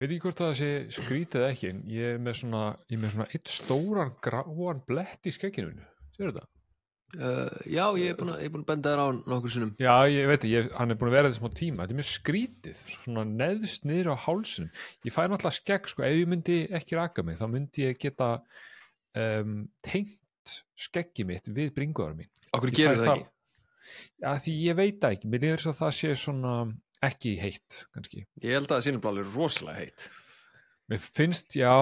veit ekki hvort það sé skrítið ekki en ég er með svona, ég er með svona eitt stóran gráan blett í skegginu minu sér þetta? uh, Já, ég er búin að, er að benda þér á nokkur sinnum. Já, ég veit ég, hann er búin að vera þetta smá tíma. Þetta er mjög skrítið, svona neðst niður á hálsinum, ég fæ náttúrulega skegg sko, ef ég myndi ekki raka mig þá myndi ég geta um, tengt skeggi mitt við bringuðar mín. Okkur fæ það það- ekki? Já, því ég veit það ekki, mér líður svo að það sé svona ekki heitt, kannski. Ég held að það sínum alveg rosalega heitt. Mér finnst, já,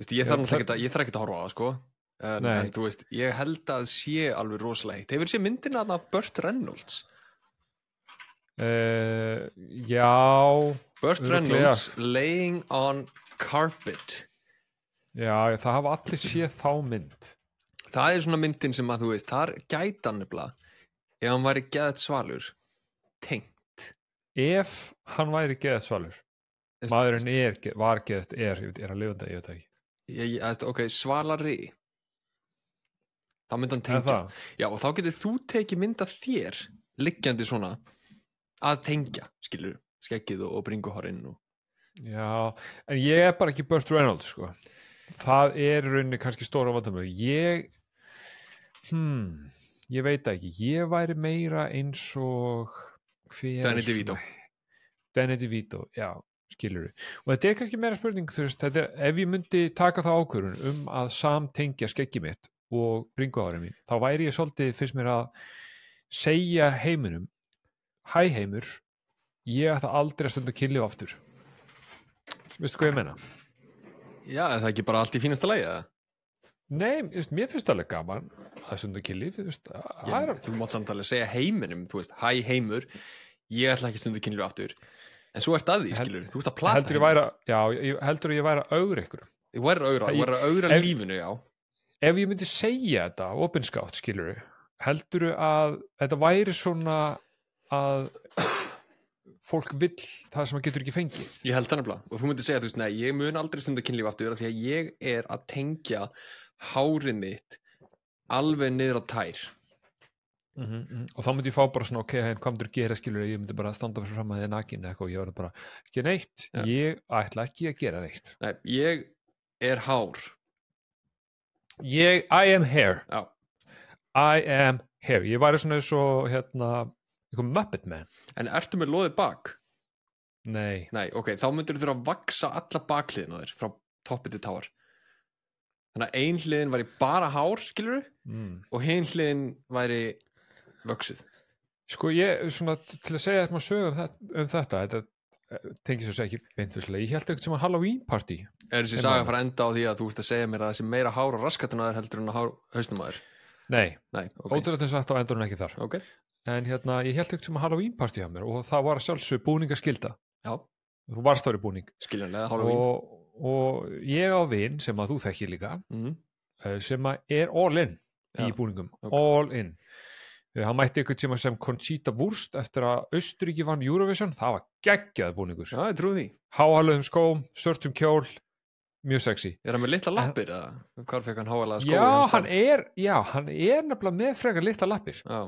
Vist, Ég þarf það- ekki að, ekki að horfa á það sko. En, en þú veist, ég held að sé alveg rosalega heitt. Hefur séð myndina að Burt Reynolds? Uh, já. Burt. Reynolds laying on carpet. Já, það hafa allir séð þá mynd. Það er svona myndin sem að þú veist þar gæta hann nefnilega ef hann væri geðt svalur tengt Ef hann væri geðað svalur Veist- Maðurinn er, ge- var geðað, er, er að lifa þetta, ég veit ekki. Ég, ég, ok, svalari þá myndi hann En tengja já og þá getur þú tekið mynd af þér liggjandi svona að tengja, skilur skeggið og, og bringuhorinn og... já En ég er bara ekki Burt Reynolds, sko. Það er rauninni kannski stóra vandamöðu Ég Hmm, ég veit ekki. Ég væri meira eins og Danny DeVito. Danny DeVito, já, skilur og þetta er kannski meira spurning þú veist, þetta er, ef ég myndi taka það ákvörun um að samtengja skeggi mitt og bringuárið mín, þá væri ég svolítið fyrst mér að segja heiminum hæ heimur ég ætla aldrei að stunda kynlíf aftur veistu hvað ég menna? já, er það ekki bara allt í fínasta lagi eða? Nei, veist, mér finnst alveg gaman að stunda kynlíf þú það mátt samtalið segja heiminum veist, hæ heimur ég ætla ekki stundu kynlíf aftur. En svo ert að því, Held- skilur, þú ert að plata heldur væri að, já, ég, heldur ég væri að augra ykkur. Þú væri að augra, að lífinu, já. Ef ég myndi segja þetta opinskátt skilur heldur að þetta væri svona að fólk vill það sem það getur ekki fengið? Ég held það nefnilega. Og þú myndir segja, þú veist, nei, ég mun aldrei stundu kynlíf aftur af því að ég er að tengja hárið mitt alveg niður á tær. Og þá myndi ég fá bara svona ok, henn hvað myndir gera skilur ég myndi bara standa fyrir fram að þið nakin eða eitthvað og ég verður bara, ekki neitt. Já. ég ætla ekki að gera neitt. Nei, ég er hár. Ég, I am here Já, I am here, ég væri svona eins og hérna, eitthvað Muppet Man. En ertu með loðið bak? nei, Nei, ok, þá myndir þú þurfa að vaksa alla bakliðin á þér frá toppi til táar Þannig að ein hliðin væri bara hár, skilur mm. og hinn hliðin væri vöksuð Sko ég, svona til að segja eitthvað sög um, þetta, um þetta, þetta eh, tengið svo ekki beintfislega, ég held eitthvað sem að Halloween party. Er þessi saga að fara að enda á því að þú ert að segja mér að þessi meira hár og raskatun að þér heldur en að hár hausnum að þér Nei, Nei, ok, ótrúlega þess að þetta endur ekki þar. Ok, En hérna, ég held eitthvað sem að Halloween party á mér og það var að sjálfsög búningaskilda já, Þú varst ári búning. Skiljanlega, Halloween. Og, og ég á vin sem að þú þekkir líka mm. sem að er all in í Já, búningum, ok. all in Eh, hann mætti eitthvað tíma sem Conchita Wurst eftir að Austuríki vann Eurovision það var geggjað búningur því háalöðum skóm, svörtum kjól mjög sexy Er hann með litla lappir eða? Hvar fekk hann háalega skói? já, hann er, já, hann er nefnilega með frekar litla lappir Já,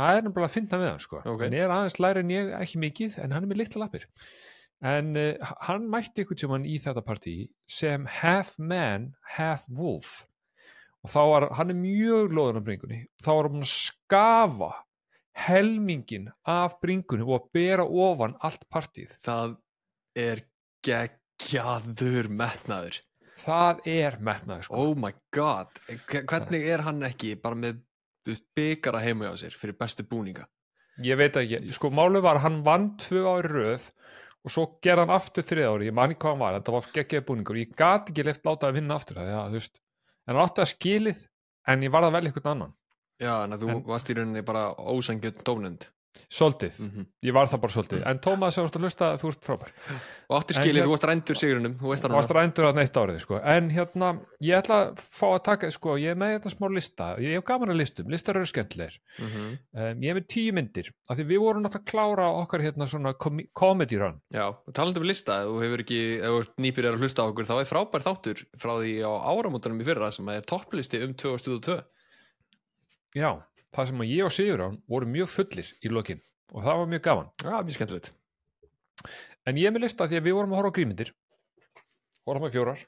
það er nefnilega að finna með hann sko. Ok. hann er aðeins læri en ég, ekki mikið en hann er með litla lappir en uh, hann mætti ykkur tímann í þetta partí sem half man, half wolf. Og þá var, hann er mjög loðan af bringunni, þá var hann að skafa helmingin af bringunni og að bera ofan allt partíð það er geggjaður metnaður. Það er metnaður sko. Oh my god. Hve- Hvernig er hann ekki bara með bygara heima hjá sér fyrir bestu búninga? Ég veit ekki, sko málið var hann vann tvö ári röð og svo gerði hann aftur þrið ári, ég man ekki hvað hann var þetta var geggjaði búningur, ég gat ekki leift láta að vinna aftur það, þú veist, en hann átti að skilið en ég var að velja einhvern annan. Já, en þú En- varst í rauninni bara ósangjöld dónend svolítið, mm ég var það bara svolítið en Tómas, þú ert að lusta, þú ert frábær. Og átti En skilið, hér- þú varst rændur sigurinnum Þú varst rændur að neitt árið, sko. En hérna, ég ætla að fá að taka sko, ég er með þetta smá lista, ég hef gaman að listum listar eru skemmtilegir. Mm -hmm. um, ég er með tíu myndir, af því við vorum náttúrulega klára okkar hérna svona com comedy run. Já, og talandi um lista þú hefur ekki, ef þú ert nýpir að hlusta á okkur þá er frábær þáttur frá því á áramótunum í fyrra sem topplisti 2022 Já, það sem að ég og Sigurán voru mjög fullir í lokin og það var mjög gaman. Já, mjög skemmtilegt. En ég er með lista því að við vorum að horfa á grímyndir. Vorum að fjórar.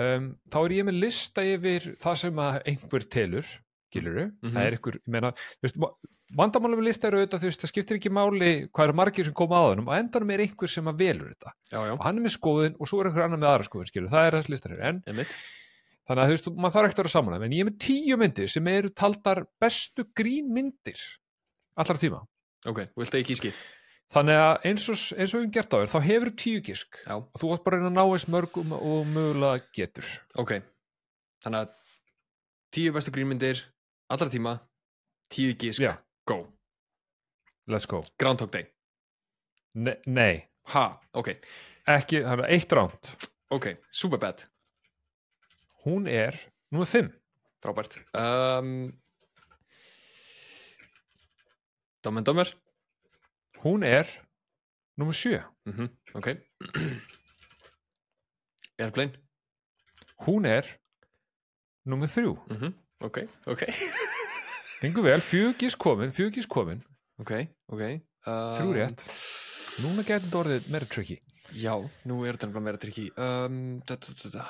Um, þá er ég með lista yfir það sem að einhver telur giluru, Mhm. það er einhver ég meina, þú veist, vandamálum við lista eru auðvitað, þú veist, það skiptir ekki máli hvað eru margir sem koma að honum. Og endanum er einhver sem að velur þetta. Já, já, og hann er með skoðun og svo er einhver annar með aðra skoðun skilur, það er þess listar hér, en emitt þannig að þú veist, maður þarf ekkert að vera saman en ég er með tíu myndir sem eru taldar bestu grínmyndir allra tíma. Ok, viltu ekki íski? þannig að eins og, eins og við höfum gert á þér þá hefur tíu gisk. Já, og þú átt bara að að ná eins mörgum og mögulega getur. Ok. Þannig að tíu bestu grínmyndir allra tíma, tíu gísk Já. go, let's go. Groundhog Day. Ne nei, ha, ok, ekki, það er eitt ránt ok, Superbad hún er nummer 5 frábært. Um, and Dumber hún er nummer 7 mm ok. Airplane hún er nummer 3 mm ok, ok. Gengur vel, fjúkis komin, fjúkis komin. Ok, ok. Um, þrjú rétt. Núna getur þetta orðið meira tricky. Já, nú er þetta meira trikki um, da, da,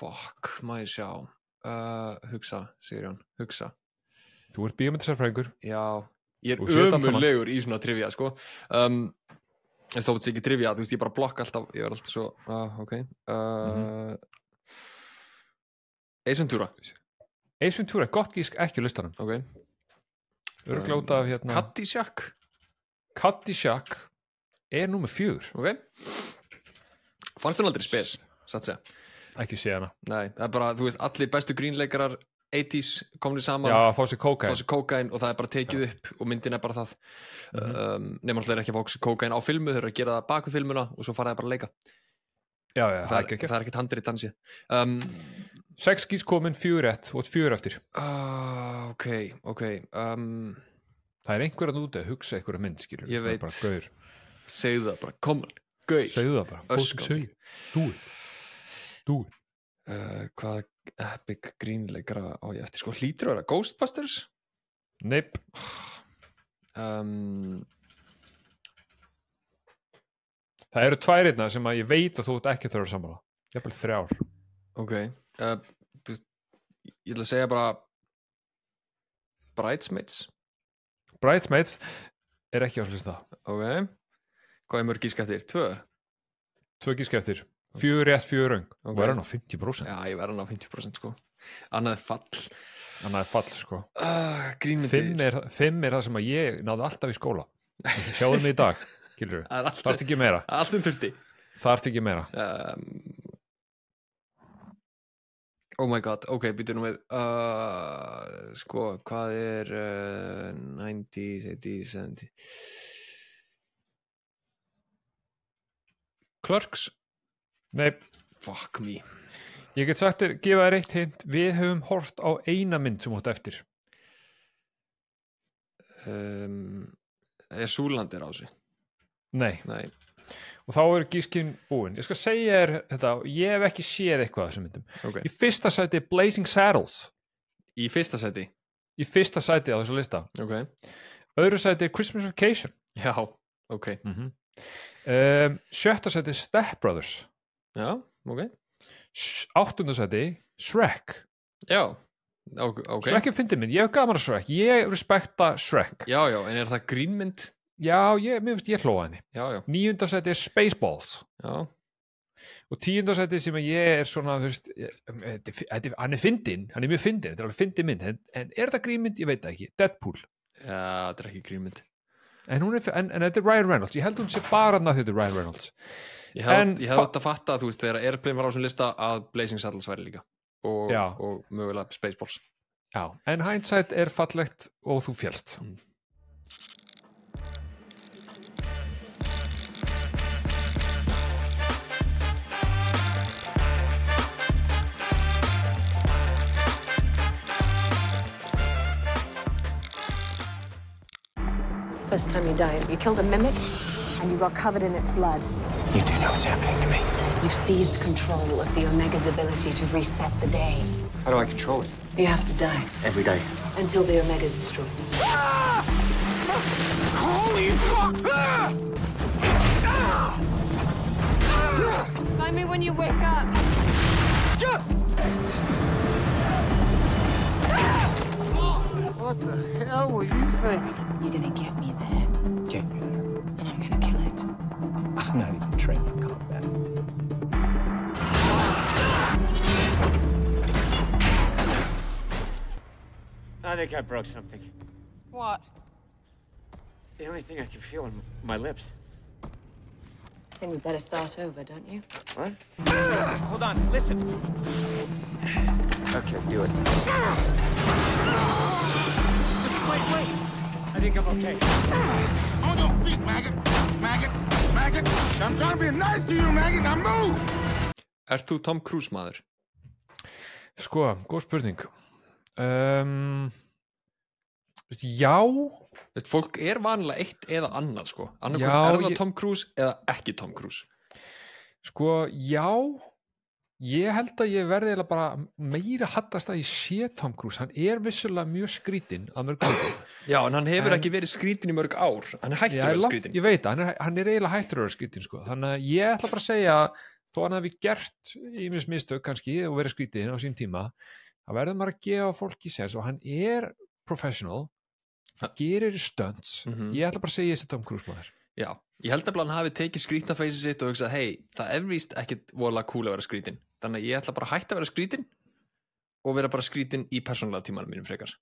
fuck, maður sjá. Uh, hugsa, Sigurjón, hugsa. Þú ert bíómyndisarfræðingur já, ég er ömulegur í svona trivia sko. Um, en þó þetta ekki trivia, þú veist, ég bara blokka alltaf ég er alltaf svo, uh, ok. Uh, Ace Ventura. Ace Ventura, gott gísk ekki á listanum. Ok, örglega út af hérna Caddyshack. Caddyshack er nummer 4 ok. Fannst þú aldrei spes, satt segja ekki sé hana. Nei, það er bara, þú veist, allir bestu grínleikarar 80s komnir saman já, fá sér kókain sér kókain og það er bara tekið upp og myndin er bara það. Mhm. um, nema alltaf er ekki að fá sér kókain á filmu þau eru að gera það bak við filmuna og svo fara það bara að leika. Já, já, það, það er er, er ekkert handrið dansið. Um, 6 gísk komin, 4 rétt og 4 eftir. Uh, ok, ok um, það er einhver að úti að hugsa einhverja mynd skilur Ég er veit. segðu það bara, come on, gauð segðu það bara, fólk Öskrandi. segju do it uh, hvað epic grínleikara á ég eftir sko? Hlýtur að vera Ghostbusters? Neip, um, það eru tværina sem að ég veit að þú ert ekki þurfa að sammála. Jafnvel þrjár. Ok uh, veist, ég ætla að segja bara Bridesmaids. Bridesmaids er ekki á þessu lista. Ok hvað er mörg gíska eftir? Tvö? tvö gísk eftir, fjögur rétt, fjögur röng. Ok. og er hann á 50% Já, ég verði hann á 50% sko. Annað er fall. Þannig að það er fall sko. Uh, fimm er, fimm er það sem að ég náði alltaf í skóla. Sjáðu mig í dag allt, þarft ekki meira, þarft ekki meira. Um, oh my god ok, býtum við. Uh, sko, hvað er uh, 90s, 80s 70s Clerks Nei, fuck me. Ég get sagt þér, gefa þér eitt hint. Við höfum hort á eina mynd sem átt eftir. Um, er Súlandir á sig Nei, nei, og þá er gískin búin ég skal segja þér þetta, ég hef ekki séð eitthvað af þessum myndum. Ok. Í fyrsta sæti Blazing Saddles. Í fyrsta seti, í fyrsta sæti á þessu lista. Ok. Öðru sæti er Christmas Vacation. Já, ok, mm -hmm. um, sjötta sæti er Step Brothers já, ok. S- áttunda sæti Shrek. Já, ok, Shrek er fyndið minn, ég hef gaman að Shrek ég respekta Shrek. Já, já, en er það grínmynd? Já, ég, mér finnst ég hlóða henni. Já, já, níunda sæti er Spaceballs. Já, og tíunda sæti sem ég er svona þú veist, hann er fyndin hann er mjög fyndin, þetta er alveg fyndin mynd en, en er þetta grínmynd, ég veit það ekki, Deadpool. Já, þetta er ekki grínmynd en, er, en, en þetta er Ryan Reynolds, ég held hún sé bara að þetta er Ryan Reynolds. Ég hef, En ég hef fa- átt að þú veist, þegar Airplane var á þessum lista að Blazing Saddles væri líka. Og, og mögulega Spaceballs. Já, en hindsight er fallegt og þú fjælst First time you died, you killed a mimic? and you got covered in its blood. You do know what's happening to me. You've seized control of the Omega's ability to reset the day. How do I control it? You have to die Every day. until the Omega's destroyed. Holy fuck! Find me when you wake up. What the hell were you thinking? You're gonna get me there, Get me there. and I'm gonna kill it. I'm not even trained for combat. I think I broke something. What? The only thing I can feel in my lips. Think we better start over, don't you? What? Hold on, listen. Okay, do it. Wait, wait. I think I'm okay. On your feet, maggot. Maggot. Maggot. I'm trying to be nice to you, maggot. Now move. Ert þú Tom Cruise maður? Sko, góð spurning um, Já Veist, fólk er vanlega eitt eða annað sko annarkvæmt Já, er það ég- Tom Cruise eða ekki Tom Cruise Sko, já Ég held að ég verði eiginlega bara meira hattast að ég sé Tom Cruise. Hann er vissulega mjög skrítinn að mörg hlutum. Já, en hann hefur En- ekki verið skrítin í mörg ár. Hann er hættur að vera langt- skrítin ég veit, það, hann hann er eiginlega hættur að vera skrítinn sko. þannig að ég ætla bara að segja þó hann hafi gert ímis mistök kannski og verið skrítinn á sín tíma það verður maður að gefa fólki sens og hann er professional hann gerir stunts. Mhm. ég ætla bara að segja þessi Tom Cruise maður. Já, ég held að hann hafi tekið skrítna feysið sitt og hugsað, hei, það er víst ekkit vola cool að vera skrítin þannig að ég ætla bara að hætta að vera skrítin og vera bara skrítin í persónulega tímanum mínum frekar.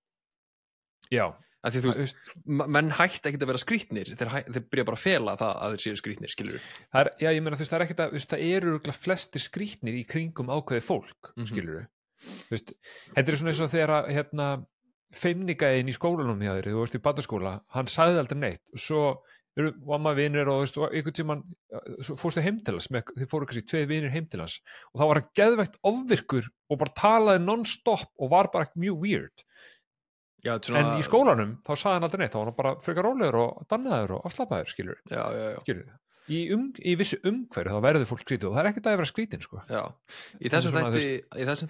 Já, því veist, veist, menn hætta ekkit að vera skrítnir þeir, þeir byrja bara að fela það að þeir séu skrítnir skilur er, já, ég meina þú veist, það er ekkert að veist, það eru flestir skrítnir í kringum ákveði fólk, mm Mhm. skilur þetta er svona eins og þegar að, hérna, feimnigæðin í skólanum hjá þér, þú veist í bandaskóla hann sagði aldrei neitt og svo eru, var maður vinir og, veist, einhvern uh, svo fórstu heim til hans, með, þið fóru kannski tvei vinir heim til hans og þá var hann geðveikt ofvirkur og bara talaði non-stop og var bara mjög weird Já, er en í skólanum þá sagði hann aldrei neitt þá var hann bara frekar rólegur og dannaður og afslappaður skilur, skilur í, um, í vissu umhverju þá verður fólk skrítið og það er ekkert að vera skrítin sko. já. Í þessum þætti,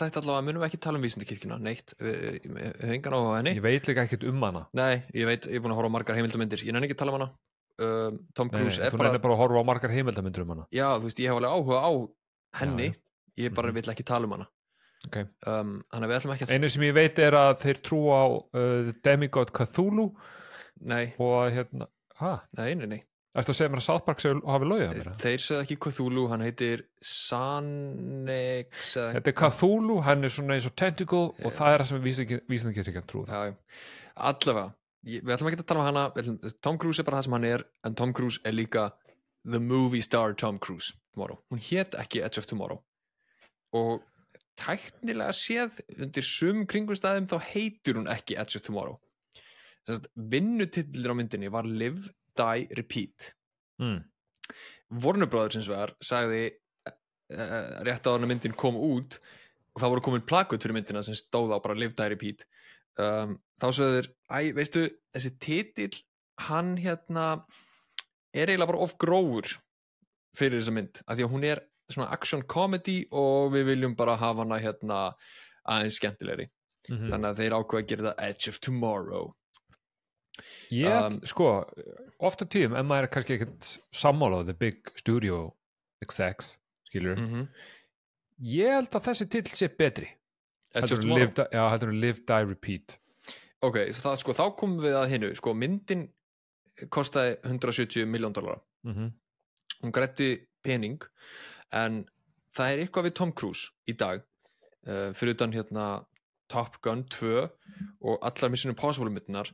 þætti allavega munum við ekki tala um vísindakirkjuna, neitt við við- við höfum engan á henni ég veit líka ekkert um hana Nei, ég veit, ég er búin að horfa á margar heimildamindir Ég nenni ekki að tala um hana um, Tom Nei, nei, Cruise er þú bara, nefnir bara að horfa á margar heimildamindur um hana? Já, þú veist, ég hef alveg áhuga á henni. Já, Ég bara Mhm. vill ekki tala um hana. Ok. um, Þannig að við ætlum ekki að einu sem ég veit er að þeir trúa á uh, Demigod Cthulhu. Nei, og hérna ha, nei, nei, nei. Ertu að segja mér að South Park segja, hafi að mér Þeir sögðu ekki Cthulhu, hann heitir Sanex eða- þetta er Cthulhu, hann er svona eins og tentacle og Já. það er það sem vísindakir ekki að Já, já, allavega ég, Við ætlum ekki að tala um hana ætlum, Tom Cruise er bara það sem hann er En Tom Cruise er líka The movie star Tom Cruise tomorrow. Hún hét ekki Edge of Tomorrow Og tæknilega séð undir sum kringustæðum þá heitur hún ekki Edge of Tomorrow vinnutitlir á myndinni var Live, Die, Repeat mm. Brothers eins vegar sagði uh, rétt á þannig myndin kom út og það voru komin plakut fyrir myndina sem stóð á bara Live, Die, Repeat um, þá sögðu þeir, æ, veistu þessi titill, hann hérna er eiginlega bara of grófur fyrir þessa mynd, af því að hún er svona action comedy og við viljum bara hafa hana hérna aðeins skemmtilegri, Mm þannig að þeir ákveða að gera það Edge of Tomorrow. Ég, Um, sko, ofta tíðum en maður er kannski ekkert sammála á the big studio execs skilur, mm -hmm. ég held að þessi til sé betri. Edge of Tomorrow. Live, já, heldur en live, die, repeat Ok, það, sko, þá komum við að hinnu sko, myndin kostaði 170 miljón dólar mm hún grætti pening en það er eitthvað við Tom Cruise í dag uh, fyrir utan hérna Top Gun 2 og allar Mission Impossible myndinar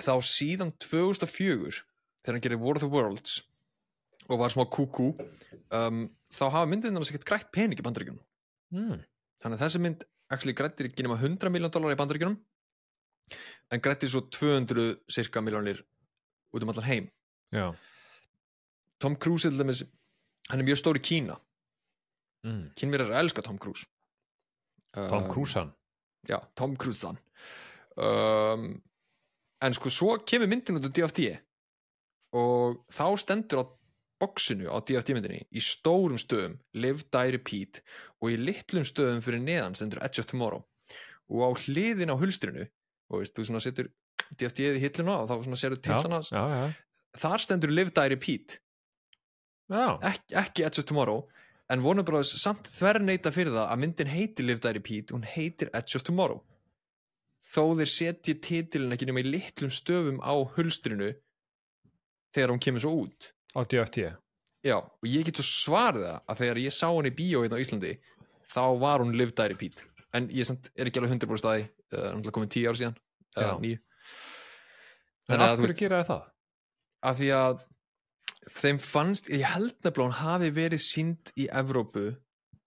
þá síðan 2004 þegar hann gerði War of the Worlds og var smá kúkú um, þá hafa myndinarnar sér gett grætt pening í bandaríkjunum. Mm. þannig að þessi mynd actually grættir ekki nema 100 miljón dólar í bandaríkjunum en grættir svo 200 cirka miljónir út um allan heim. Já. Tom Cruise er til dæmis hann er mjög stór í Kína. Mm. kynverjar elska Tom Cruise. Tom Um, Cruise hann? Já, Tom Cruise hann. Um, en sko svo kemur myndin út á DFT og þá stendur á boxinu á DFT myndinni í stórum stöðum Live, Die, Repeat og í litlum stöðum fyrir neðan stendur Edge of Tomorrow. Og á hliðin á hulstrinu og veist, þú svona setur DFT í hilluna og þá svona sérðu já, titlana já, já. þar stendur Live, Die, Repeat Já, ekki, Edge of Tomorrow en Warner Bros. samt þverneita fyrir það að myndin heitir Live Die Repeat hún heitir Edge of Tomorrow. Þó þeir setji titilin ekki nema í litlum stöfum á hulstrinu þegar hún kemur svo út á DFT já, og ég get svo svarið það að þegar ég sá hann í bíó hérna á Íslandi þá var hún Live Die Repeat en ég samt er ekki alveg 100% staði uh, náttúrulega komið 10 ár síðan Já. uh, nýju En Þannig að af hverju gera það? af því að þeim fannst, ég held nefnilega hún hafi verið sínd í Evrópu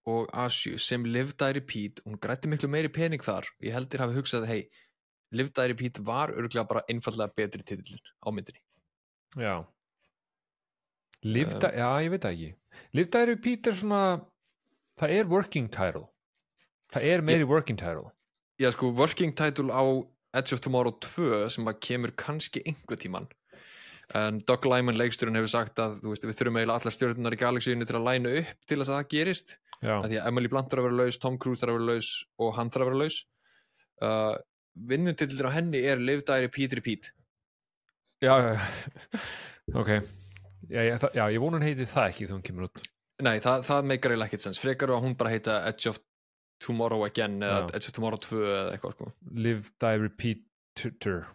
og Asju sem Live Die Repeat hún grætti miklu meiri pening þar. Ég held þér hafi hugsað, hei Live Die Repeat var örgulega bara einfallega betri titillin á myndinni. Já Livda, já, ég veit ekki. Livda repeat er svona það er working title. Það er meiri working title. Já sko, working title á Edge of Tomorrow 2 sem að kemur kannski einhver tíman en Doug Lyman leiksturinn hefur sagt að þú veist, við þurfum eiginlega allar stjórnunar í galaxíinu til að læna upp til að það gerist. Að því að Emily Blunt þarf að vera laus, Tom Cruise þarf að vera laus og hann þarf að vera laus. Uh, vinnutitlir á henni er Die Repeat Repeat já, já, já. ok já, já, það, já, ég vona hún heiti það ekki þegar hún kemur út. Nei, það, það meikar eiginlega ekkert sens frekar að hún bara heita Edge of Tomorrow Again eða Já. Edge of Tomorrow 2 eða eitthvað sko. Live, die, repeater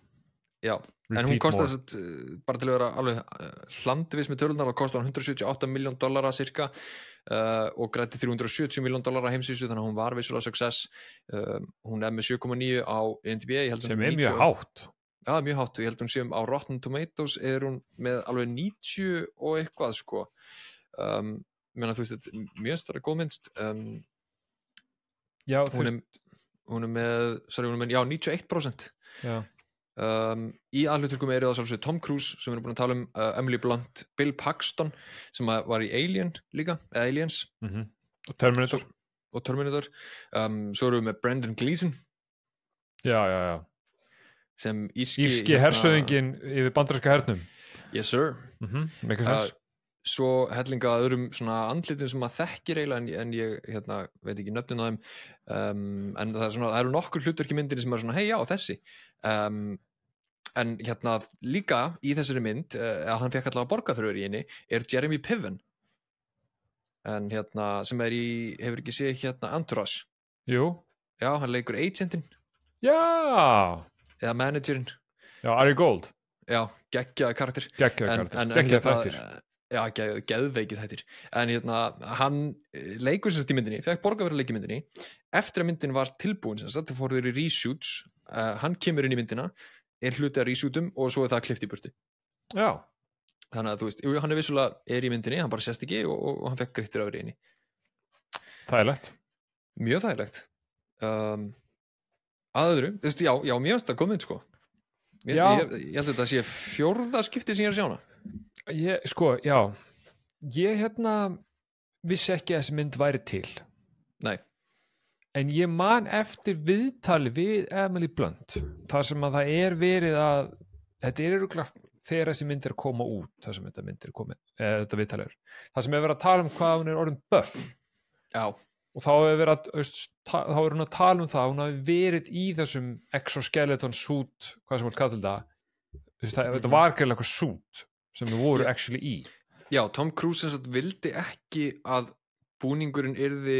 Já, en hún Repeat kostar að bara til að vera alveg uh, hlandvis með tölunar þá kostar hún 178 miljón dollara cirka uh, og grætti 370 miljón dollara heimsísu þannig að hún var vissulega success. Uh, hún er með 7,9 á að sem er mjög 90 hátt Já, mjög hátt. Og ég held hún sé um á Rotten Tomatoes er hún með alveg 90 og eitthvað sko. Um, menna þú veist, þetta er mjög stærra góð minnst um, já, þú veist, hún er með, sorry, hún er með, já, 91% já, um, í aðluturkum eru það svolítið Tom Cruise sem við erum búin að tala um, uh, Emily Blunt Bill Paxton sem var í Alien líka, Aliens. Mm og Terminator. Og Terminator. Um, svo erum við með Brendan Gleeson. Já, já, já, sem írski, írski hersöðingin yfir bandarinska hernum. Yes sir. Mm -hmm. uh, svo hellinga að öðrum svona andlitum sem maður þekkir eiginlega en, en ég hérna, veit ekki nöfnin á þeim. Um, en það, er svona, það eru nokkur hlutverk í myndinni sem er svona hei já þessi. Um, en hérna líka í þessari mynd uh, að hann fekk allavega borgaþröður í henni er Jeremy Piven. En hérna sem er í hefur ekki séð hérna Entourage. Jú, já hann leikur agentin já eða managerinn. Já, Ari Gold. Já geggjaði karakter. En, karakter, geggjaði hérna, þættir. Já, geð, geðveikið þættir. En hérna, hann eh, leikur sérst í myndinni, fekk borga fyrir að leika í myndinni. Eftir að myndin var tilbúin sérst, það fór þeir í reshoots. Uh, hann kemur inn í myndina, er hluti að reshootum og svo er það klift í burtu. Já, þannig að þú veist, hann er vissulega er í myndinni, hann bara sést ekki og, og, og hann fekk henni það er lett mjög þægilegt. Um, að öðru, þú veist, já, já mjög finnst það komið sko. Ég, ég, ég held að þetta sé fjórða skipti sem ég er að sjá hana. Ég, sko, já. Ég hérna vissi ekki að þessi mynd væri til. Nei, en ég man eftir viðtali við Emily Blunt þar sem að það er verið að þetta er öruglega þegar þessi mynd er að koma út þar sem þetta mynd er komið eða þetta viðtali er. Þar sem er verið að tala um hvað hún er orðin buff. Já, og þá hefur verið að veist, þá er hún að tala um það að hún hafi verið í þessum exoskeleton suit hvað sem hún kallar þetta. Þú það, þetta var ekki eitthvað suit sem við voru Já. actually í. Já, Tom Cruise sem sagt vildi ekki að búningurinn yrði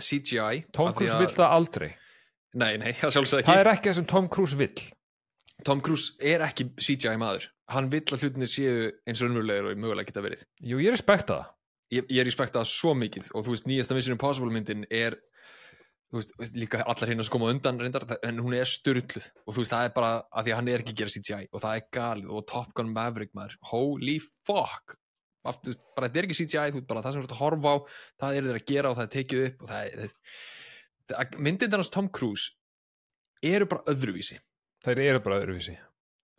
CGI Tom Cruise að- vill það aldrei. Nei, nei, það sjálfsög ekki. Það er ekki það sem Tom Cruise vill. Tom Cruise er ekki CGI maður. Hann vill að hlutinni séu eins og raunverulegir og mögulega geta verið. Jú, ég respekta það Ég, ég respekta það svo mikið og þú veist, nýjasta Mission Impossible myndin er þú veist, líka allar hérna sem koma undan reyndar, en hún er styrluð og þú veist, það er bara að því að hann er ekki að gera CGI og það er galið og Top Gun Maverick maður holy fuck! Aftur, bara þetta er ekki CGI, þú veist, bara það sem þú ert að horfa á það er þeir að gera og það er tekið upp og það er, það, myndin þannast Tom Cruise eru bara öðruvísi. Þær eru bara öðruvísi.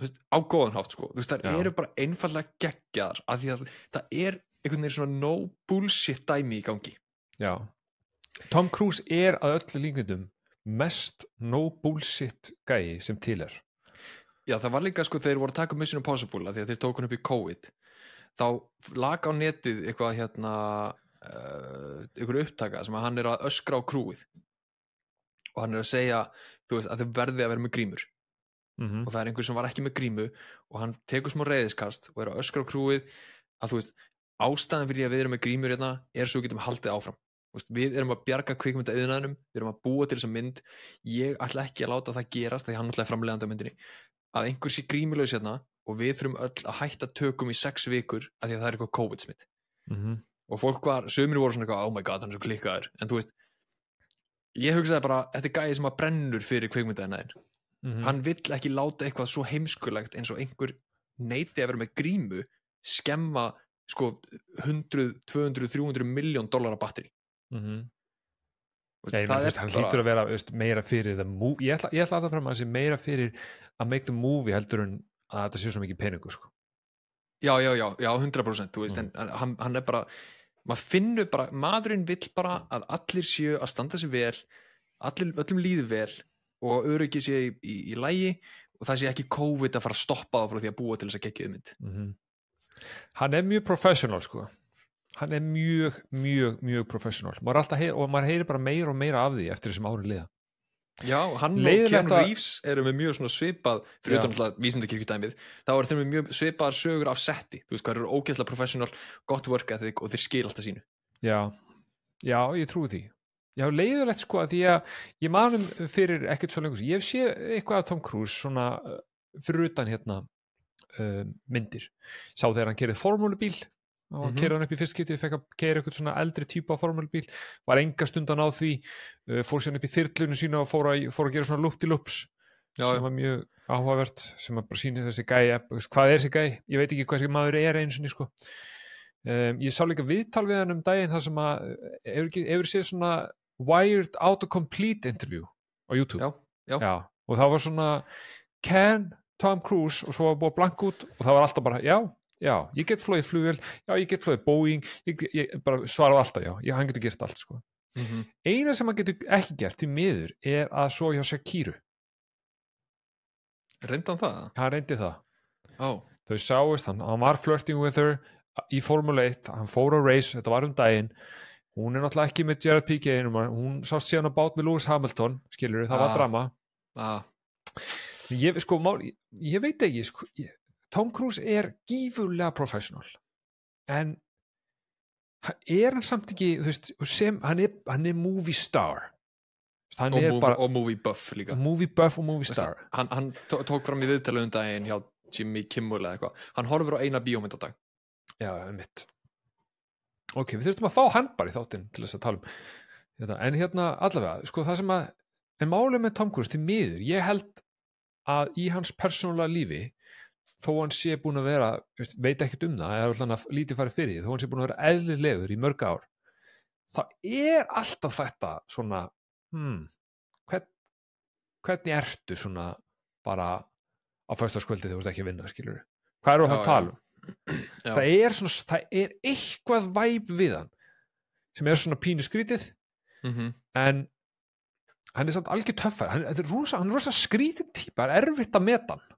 Veist, á góðan hátt sko, veist, það Já. eru bara einfallega geggjaðar, af því að það er einhvern veginn svona no bullshit dæmi í gangi. Já. Tom Cruise er að öllu líkundum mest no bullshit gæi sem til er. Já, það var líka sko þeir voru að taka Mission Impossible að því að þeir tók hann upp í COVID. Þá lag á netið eitthvað hérna uh, einhver upptaka sem að hann er að öskra á krúið og hann er að segja veist að þau verði að vera með grímur. Mm og það er einhver sem var ekki með grímu og hann tekur smá reyðiskast og er að öskra á krúið að þú veist ástæðan fyrir að við erum með grímur hérna er svo við getum haldið áfram. Við erum að bjarga kvikmynda yðnaðinum við erum að búa til þessa mynd. Ég ætla ekki að láta það gerast því hann er framlegandi á myndinni. Að einhver sé grímulegs hérna og við þurfum öll að hætta tökum í sex vikur að því að það er eitthvað COVID smitt mm og fólk var, sömur voru svona eitthvað oh my god, hann er svo klikkaður. En þú veist, ég hugsaði bara þetta er gæði sem að brennur fyrir kvikmyndaðinaðin -hmm. hann vill ekki láta eitthvað svo heimskulegt eins og einhver neyti að vera með grímu skemma sko 100, 200, 300 miljón dólar batteri mm veist, Nei, það er hann hlýtur að vera veist, meira fyrir the movie ég ætla, ég ætla að það fram að það sé meira fyrir að make the movie heldur en að þetta sé svo mikið peningu sko. já, já, já, já, 100% þú veist, Mm. en hann, hann er bara maður finnur bara, maðurinn vill bara að allir séu að standa sig vel allir, öllum líði vel og öryggi sé í, í, í lægi og það sé ekki COVID að fara að stoppa það frá því að búa til þess að gegja mynd mm hann er mjög professional sko. hann er mjög, mjög mjög professional. Maður er og maður heyrir bara meira og meira af því eftir þessum árin liða. Já, hann og Leiðinlegt Keanu Reeves eru með mjög svipað fyrir alltaf vísindakirkjudæmið þá eru þeir með mjög svipaðar sögur af setti. Þú veist hvað eru ógeðslega professional, gott work ethic og þeir skil alltaf sínu. Já, já, ég trúi því. Já, leiðilegt sko að því að ég manum fyrir ekkert svo lengur ég sé eitthvað af Tom Cruise svona uh, fyrir utan hérna uh, myndir. Sá þegar hann kerið formúlubíl og hann Mhm. kerið hann upp í fyrst getið fekk að keira eitthvað svona eldri típa formúlubíl var enga stundan á því uh, fór sér upp í þyrlunum sína og fór að, fór að gera svona loop-til-loops Já, sem var mjög áhugavert sem að bara síni þessi gæi veist, hvað er þessi gæi, ég veit ekki hvað þessi maður er eins og sko. um, ég sá líka viðtal við hann um daginn þar sem að hefur, ekki, hefur séð svona wired autocomplete interview á YouTube? Já, já, og það var svona can Tom Cruise og svo var búið blank út og það var alltaf bara já, já, ég get flóið flugvél já, ég get flóið Boeing ég, ég bara svaraði alltaf já, ég, hann getur gert allt sko. Mhm. eina sem hann getur ekki gert í miður er að svo hjá Shakiru reyndan það? Hann reyndi það. Ó, þau sáist, hann, hann var flirting with her í Formule 1, hann fór á race þetta var um daginn. Hún er náttúrulega ekki með Jared Piquet hún sást síðan að bát með Lewis Hamilton skilur það var Ah. drama. Að, ég, sko, mál, ég, veit ekki sko, ég, Tom Cruise er gífurlega professional en er hann samt ekki veist, sem, hann, er, hann er movie star. Og, er movie, bara og movie buff líka. Movie buff og movie star. það, hann, hann tó- tók fram í viðtalið um daginn hjá Jimmy Kimmel eða eitthvað. Hann horfir á eina bíómynd á dag. Já, mitt Ok, við þurfum að fá hann bara í þáttinn til þess að tala um en hérna allavega, sko það sem að en málið með Tom Cruise til miður ég held að í hans persónulega lífi þó hann sé búin að vera veit ekkert um það, eða allan að lítið farið fyrir því, þó hann sé búin að vera eðlilegur í mörg ár það er alltaf þetta svona hmm, hvern, hvernig ertu svona bara á föstaskvöldi þegar þú ert ekki að vinna skilur hvað eru það að tala um? Það er svona, það er eitthvað væp við hann sem er svona pínu skrítið mm -hmm. en hann er samt algjör töffar hann, þetta er rosa, hann rosa skrítið típa það er erfitt að meta hann.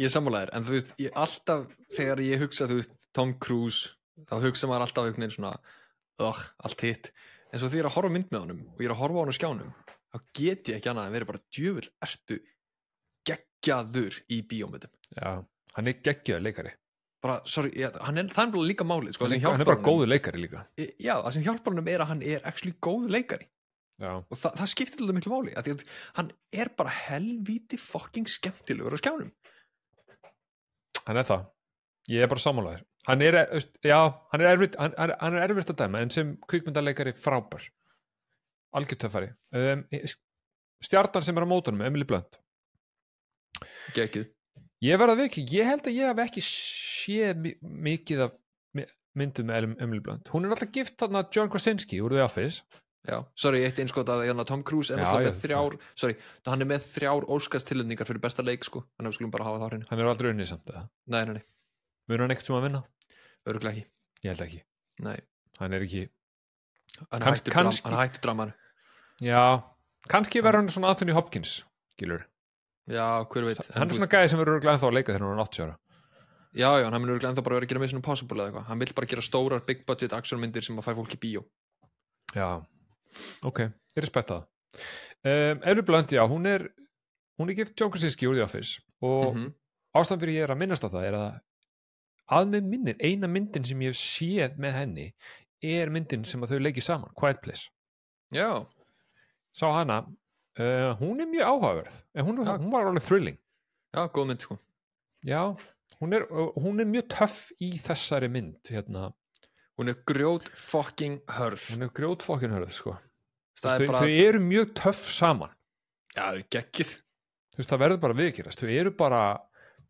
Ég sammálaðir, en þú veist, ég, alltaf þegar ég hugsa, þú veist, Tom Cruise þá hugsa maður alltaf einhvern veginn svona ugh, allt hitt, en svo því ég er að horfa mynd með honum og ég er að horfa á hann á skjánum þá get ég ekki annað en verið bara djöfull ertu geggjaður í bíómyndum? Já, hann er geggjöð leikari. Bara, sorry, ég, hann er, er bara líka málið sko, hann, er, hann er bara góður leikari líka. Já, það sem hjálpar hann er að hann er actually góð leikari og það, það skiptir það miklu máli að að hann er bara helvíti fucking skemmtilegur á skjánum. Hann er það. Ég er bara sammálaður hann er, hann er erfitt hann, hann hann er erfitt að dæma en sem kvikmyndaleikari frábær. Algjör töffari. Um, stjartan sem er á mótunum, Emily Blunt. Geggið Ég verða ekki, ég held að ég hef ekki séð mi- mikið af myndum með Em- Emily Blunt. Hún er alltaf gift þarna John Krasinski úr The Office. Já, sorry, eitt einskot að hérna, Tom Cruise er Já, með þrjár sorry, hann er með þrjár óskastilendingar fyrir besta leik sko, að á hreinu Hann er aldrei unnið samt eða. Nei, nei, nei, Mun hann ekkert sem að vinna? örgulega ekki Ég held ekki. Nei, Hann er ekki, hann Kanns- hættur kannski- dram, hann dramar já, kannski verður hann svona Anthony Hopkins, skilur. Já, hver veit Hann En er svona gæði sem verður örugglega ennþá að leika þegar hann er 80 ára. Já, já, hann mun örgulega ennþá bara vera að gera Mission Impossible eða eitthvað Hann vill bara gera stórar big budget actionmyndir sem að fæ fólk í bíó Já, ok, ég respekta það. Um, Emily Blunt, já, hún er, hún er gift John Krasinski úr The Office og Mhm. ástæðan fyrir ég er að minnast á það er að að með minnir, eina myndin sem ég hef séð með henni er myndin sem að þau leiki saman, Quiet Place já, sá hana, uh, hún er mjög áhugaverð en hún, Já. hún var alveg thrilling já, góð mynd sko já, hún er, hún er mjög töff í þessari mynd hérna, hún er grjót fucking hörð. Hún er grjótfokkin hörð sko. þau, bara, þau eru mjög töff saman. Já, það er geggið þú veist, það verður bara viðkýrast þau eru bara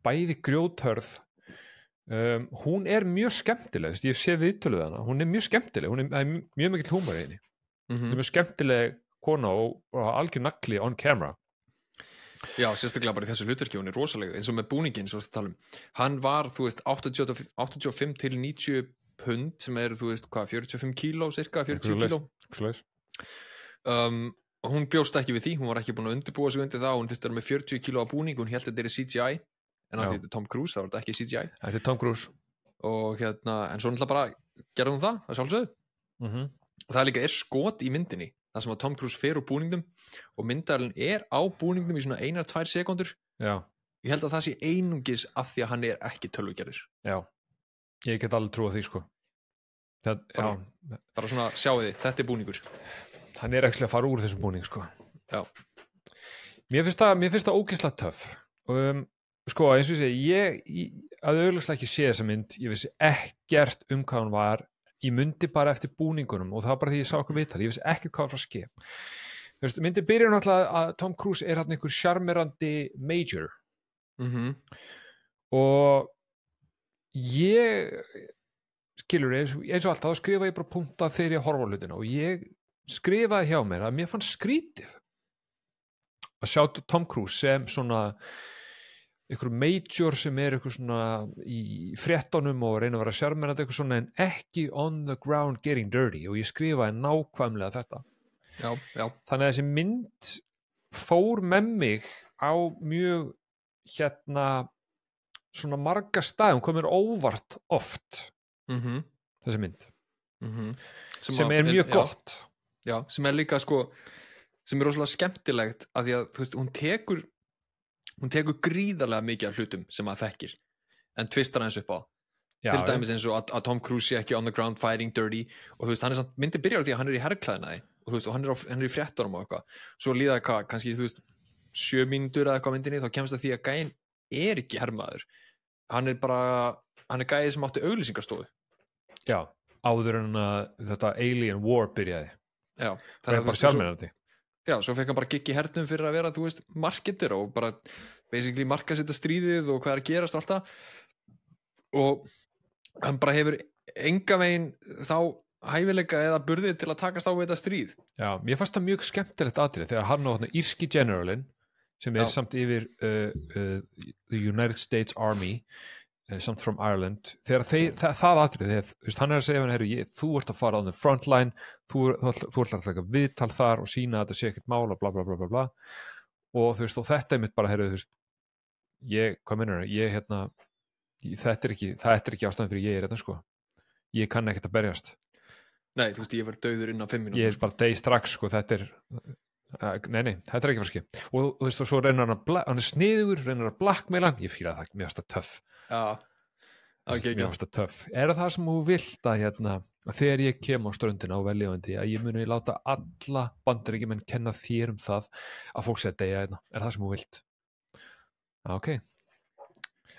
bæði grjóthörð um, hún er mjög skemmtileg, veist, ég sé viðtöluð hana. Hún er mjög skemmtileg, hún er, er mjög mikill húmor í henni, mm er mjög skemmtileg kona og, og algjör nagli on camera. Já, sérstaklega bara í þessu hlutverki, hún er rosalega eins og með búningin, svo að tala um. Hann var, þú veist, 85, 85 til 90 pund sem eru, þú veist, hvað, 45 kíló, cirka, 40 kíló? um, hún bjóst ekki við því, hún var ekki búin að undirbúa sig undir það, hún þurfti að vera með 40 kíló á búning, hún held að þetta er CGI en að Já. því þetta er Tom Cruise, þá var þetta ekki CGI þetta er Tom Cruise. Og hérna, en svo náttúrulega bara gerði hún það, það sjálfsögðu. Mm -hmm. og það er líka er skot í myndinni það sem að Tom Cruise fer úr búningnum og myndalinn er á búningnum í svona einar, tvær sekundur já, ég held að það sé einungis af því að hann er ekki tölvugerður. Já. Ég get alveg trúa því sko það, já, bara svona sjáu þið, þetta er búningur. Hann er ekki að fara úr þessum búning sko. Mér finnst það, það ógeðslega töff. Um, sko eins og ég segi ég, ég að auðvitað ekki sé þessa mynd ég vissi ekkert um hvað hann var. Ég myndi bara eftir búningunum og það var bara því ég sá okkur vital, ég vissi ekki hvað var frá ske myndi byrja náttúrulega að Tom Cruise er hann einhver sjarmerandi major. Mm -hmm. og ég skilur eins, eins og alltaf þá skrifa ég bara punta þegar ég horfa hlutina og ég skrifaði hjá mér að mér fann skrítið að sjá Tom Cruise sem svona ykkur major sem er ykkur svona í fréttonum og reyna að vera sjármennandi eitthvað svona en ekki on the ground getting dirty og ég skrifaði nákvæmlega þetta. Já, já, þannig að þessi mynd fór með mig á mjög hérna svona marga staðum komur óvart oft mm þessi mynd. -hmm. sem, er mjög gott. Já, sem er líka sko sem er rosalega skemmtilegt af því að þú veist, hún tekur hún tekur gríðarlega mikið af hlutum sem maður þekkir en tvistar hans upp á. Já, til dæmis eins og að, að Tom Cruise sé ekki on the ground fighting dirty og þú veist, hann er samt, myndi byrjar því að hann er í herrklæðinaði og þú veist, og hann er, á, hann er í fréttunum og eitthvað. Svo líða hvað, kannski, þú veist sjö mínútur eða eitthvað myndinni, þá kemst það því að gæinn er ekki herrmaður hann er bara, hann er gæði sem átti auglýsingastofu. Já, áður en að þetta Alien War byrjaði. Já, það er bara sjálfmennandi? Já, svo fekk hann bara gigg í hernum fyrir að vera, þú veist, marketer og bara basically markasetta stríðið og hvað er að gerast og allt það. Og hann bara hefur enga veginn þá hæfileika eða burði til að takast á við þetta stríð. Já, mér fannst það mjög skemmtilegt atrið þegar hann og hann írski generalin sem er Já. samt yfir uh, uh, the United States Army uh, samt from Ireland þegar þeir, það, það atrið, þegar þú veist, hann er að segja hann, herru, ég, þú ert að fara á the front line þú, þú, þú, þú ert að taka viðtal þar og sína að þetta sé ekkert mála, bla bla bla bla bla. Og veist, og þetta er mitt bara, herru, veist ég, hvað minnur ég, hérna ég, þetta er ekki, þetta er ekki ástæðan fyrir ég er þetta sko. Ég kann ekkert að berjast. Nei, þú veist, ég verð döður innan fimm mínútur. Ég er bara degi strax sko, þetta er uh, nei, nei, þetta er ekki farski og þú veist, og svo reynir hann að hann er sniður, reynir að blackmaila ég fíla það, mér finnst það töff já, Mér ok, finnst það töff, er það sem þú vilt að hérna, að þegar ég kem á ströndina á veljavandi, að ég muni láta alla bandaríkjumenn kenna þér um það að fólk sé að deyja hérna, er það sem þú vilt? Ok.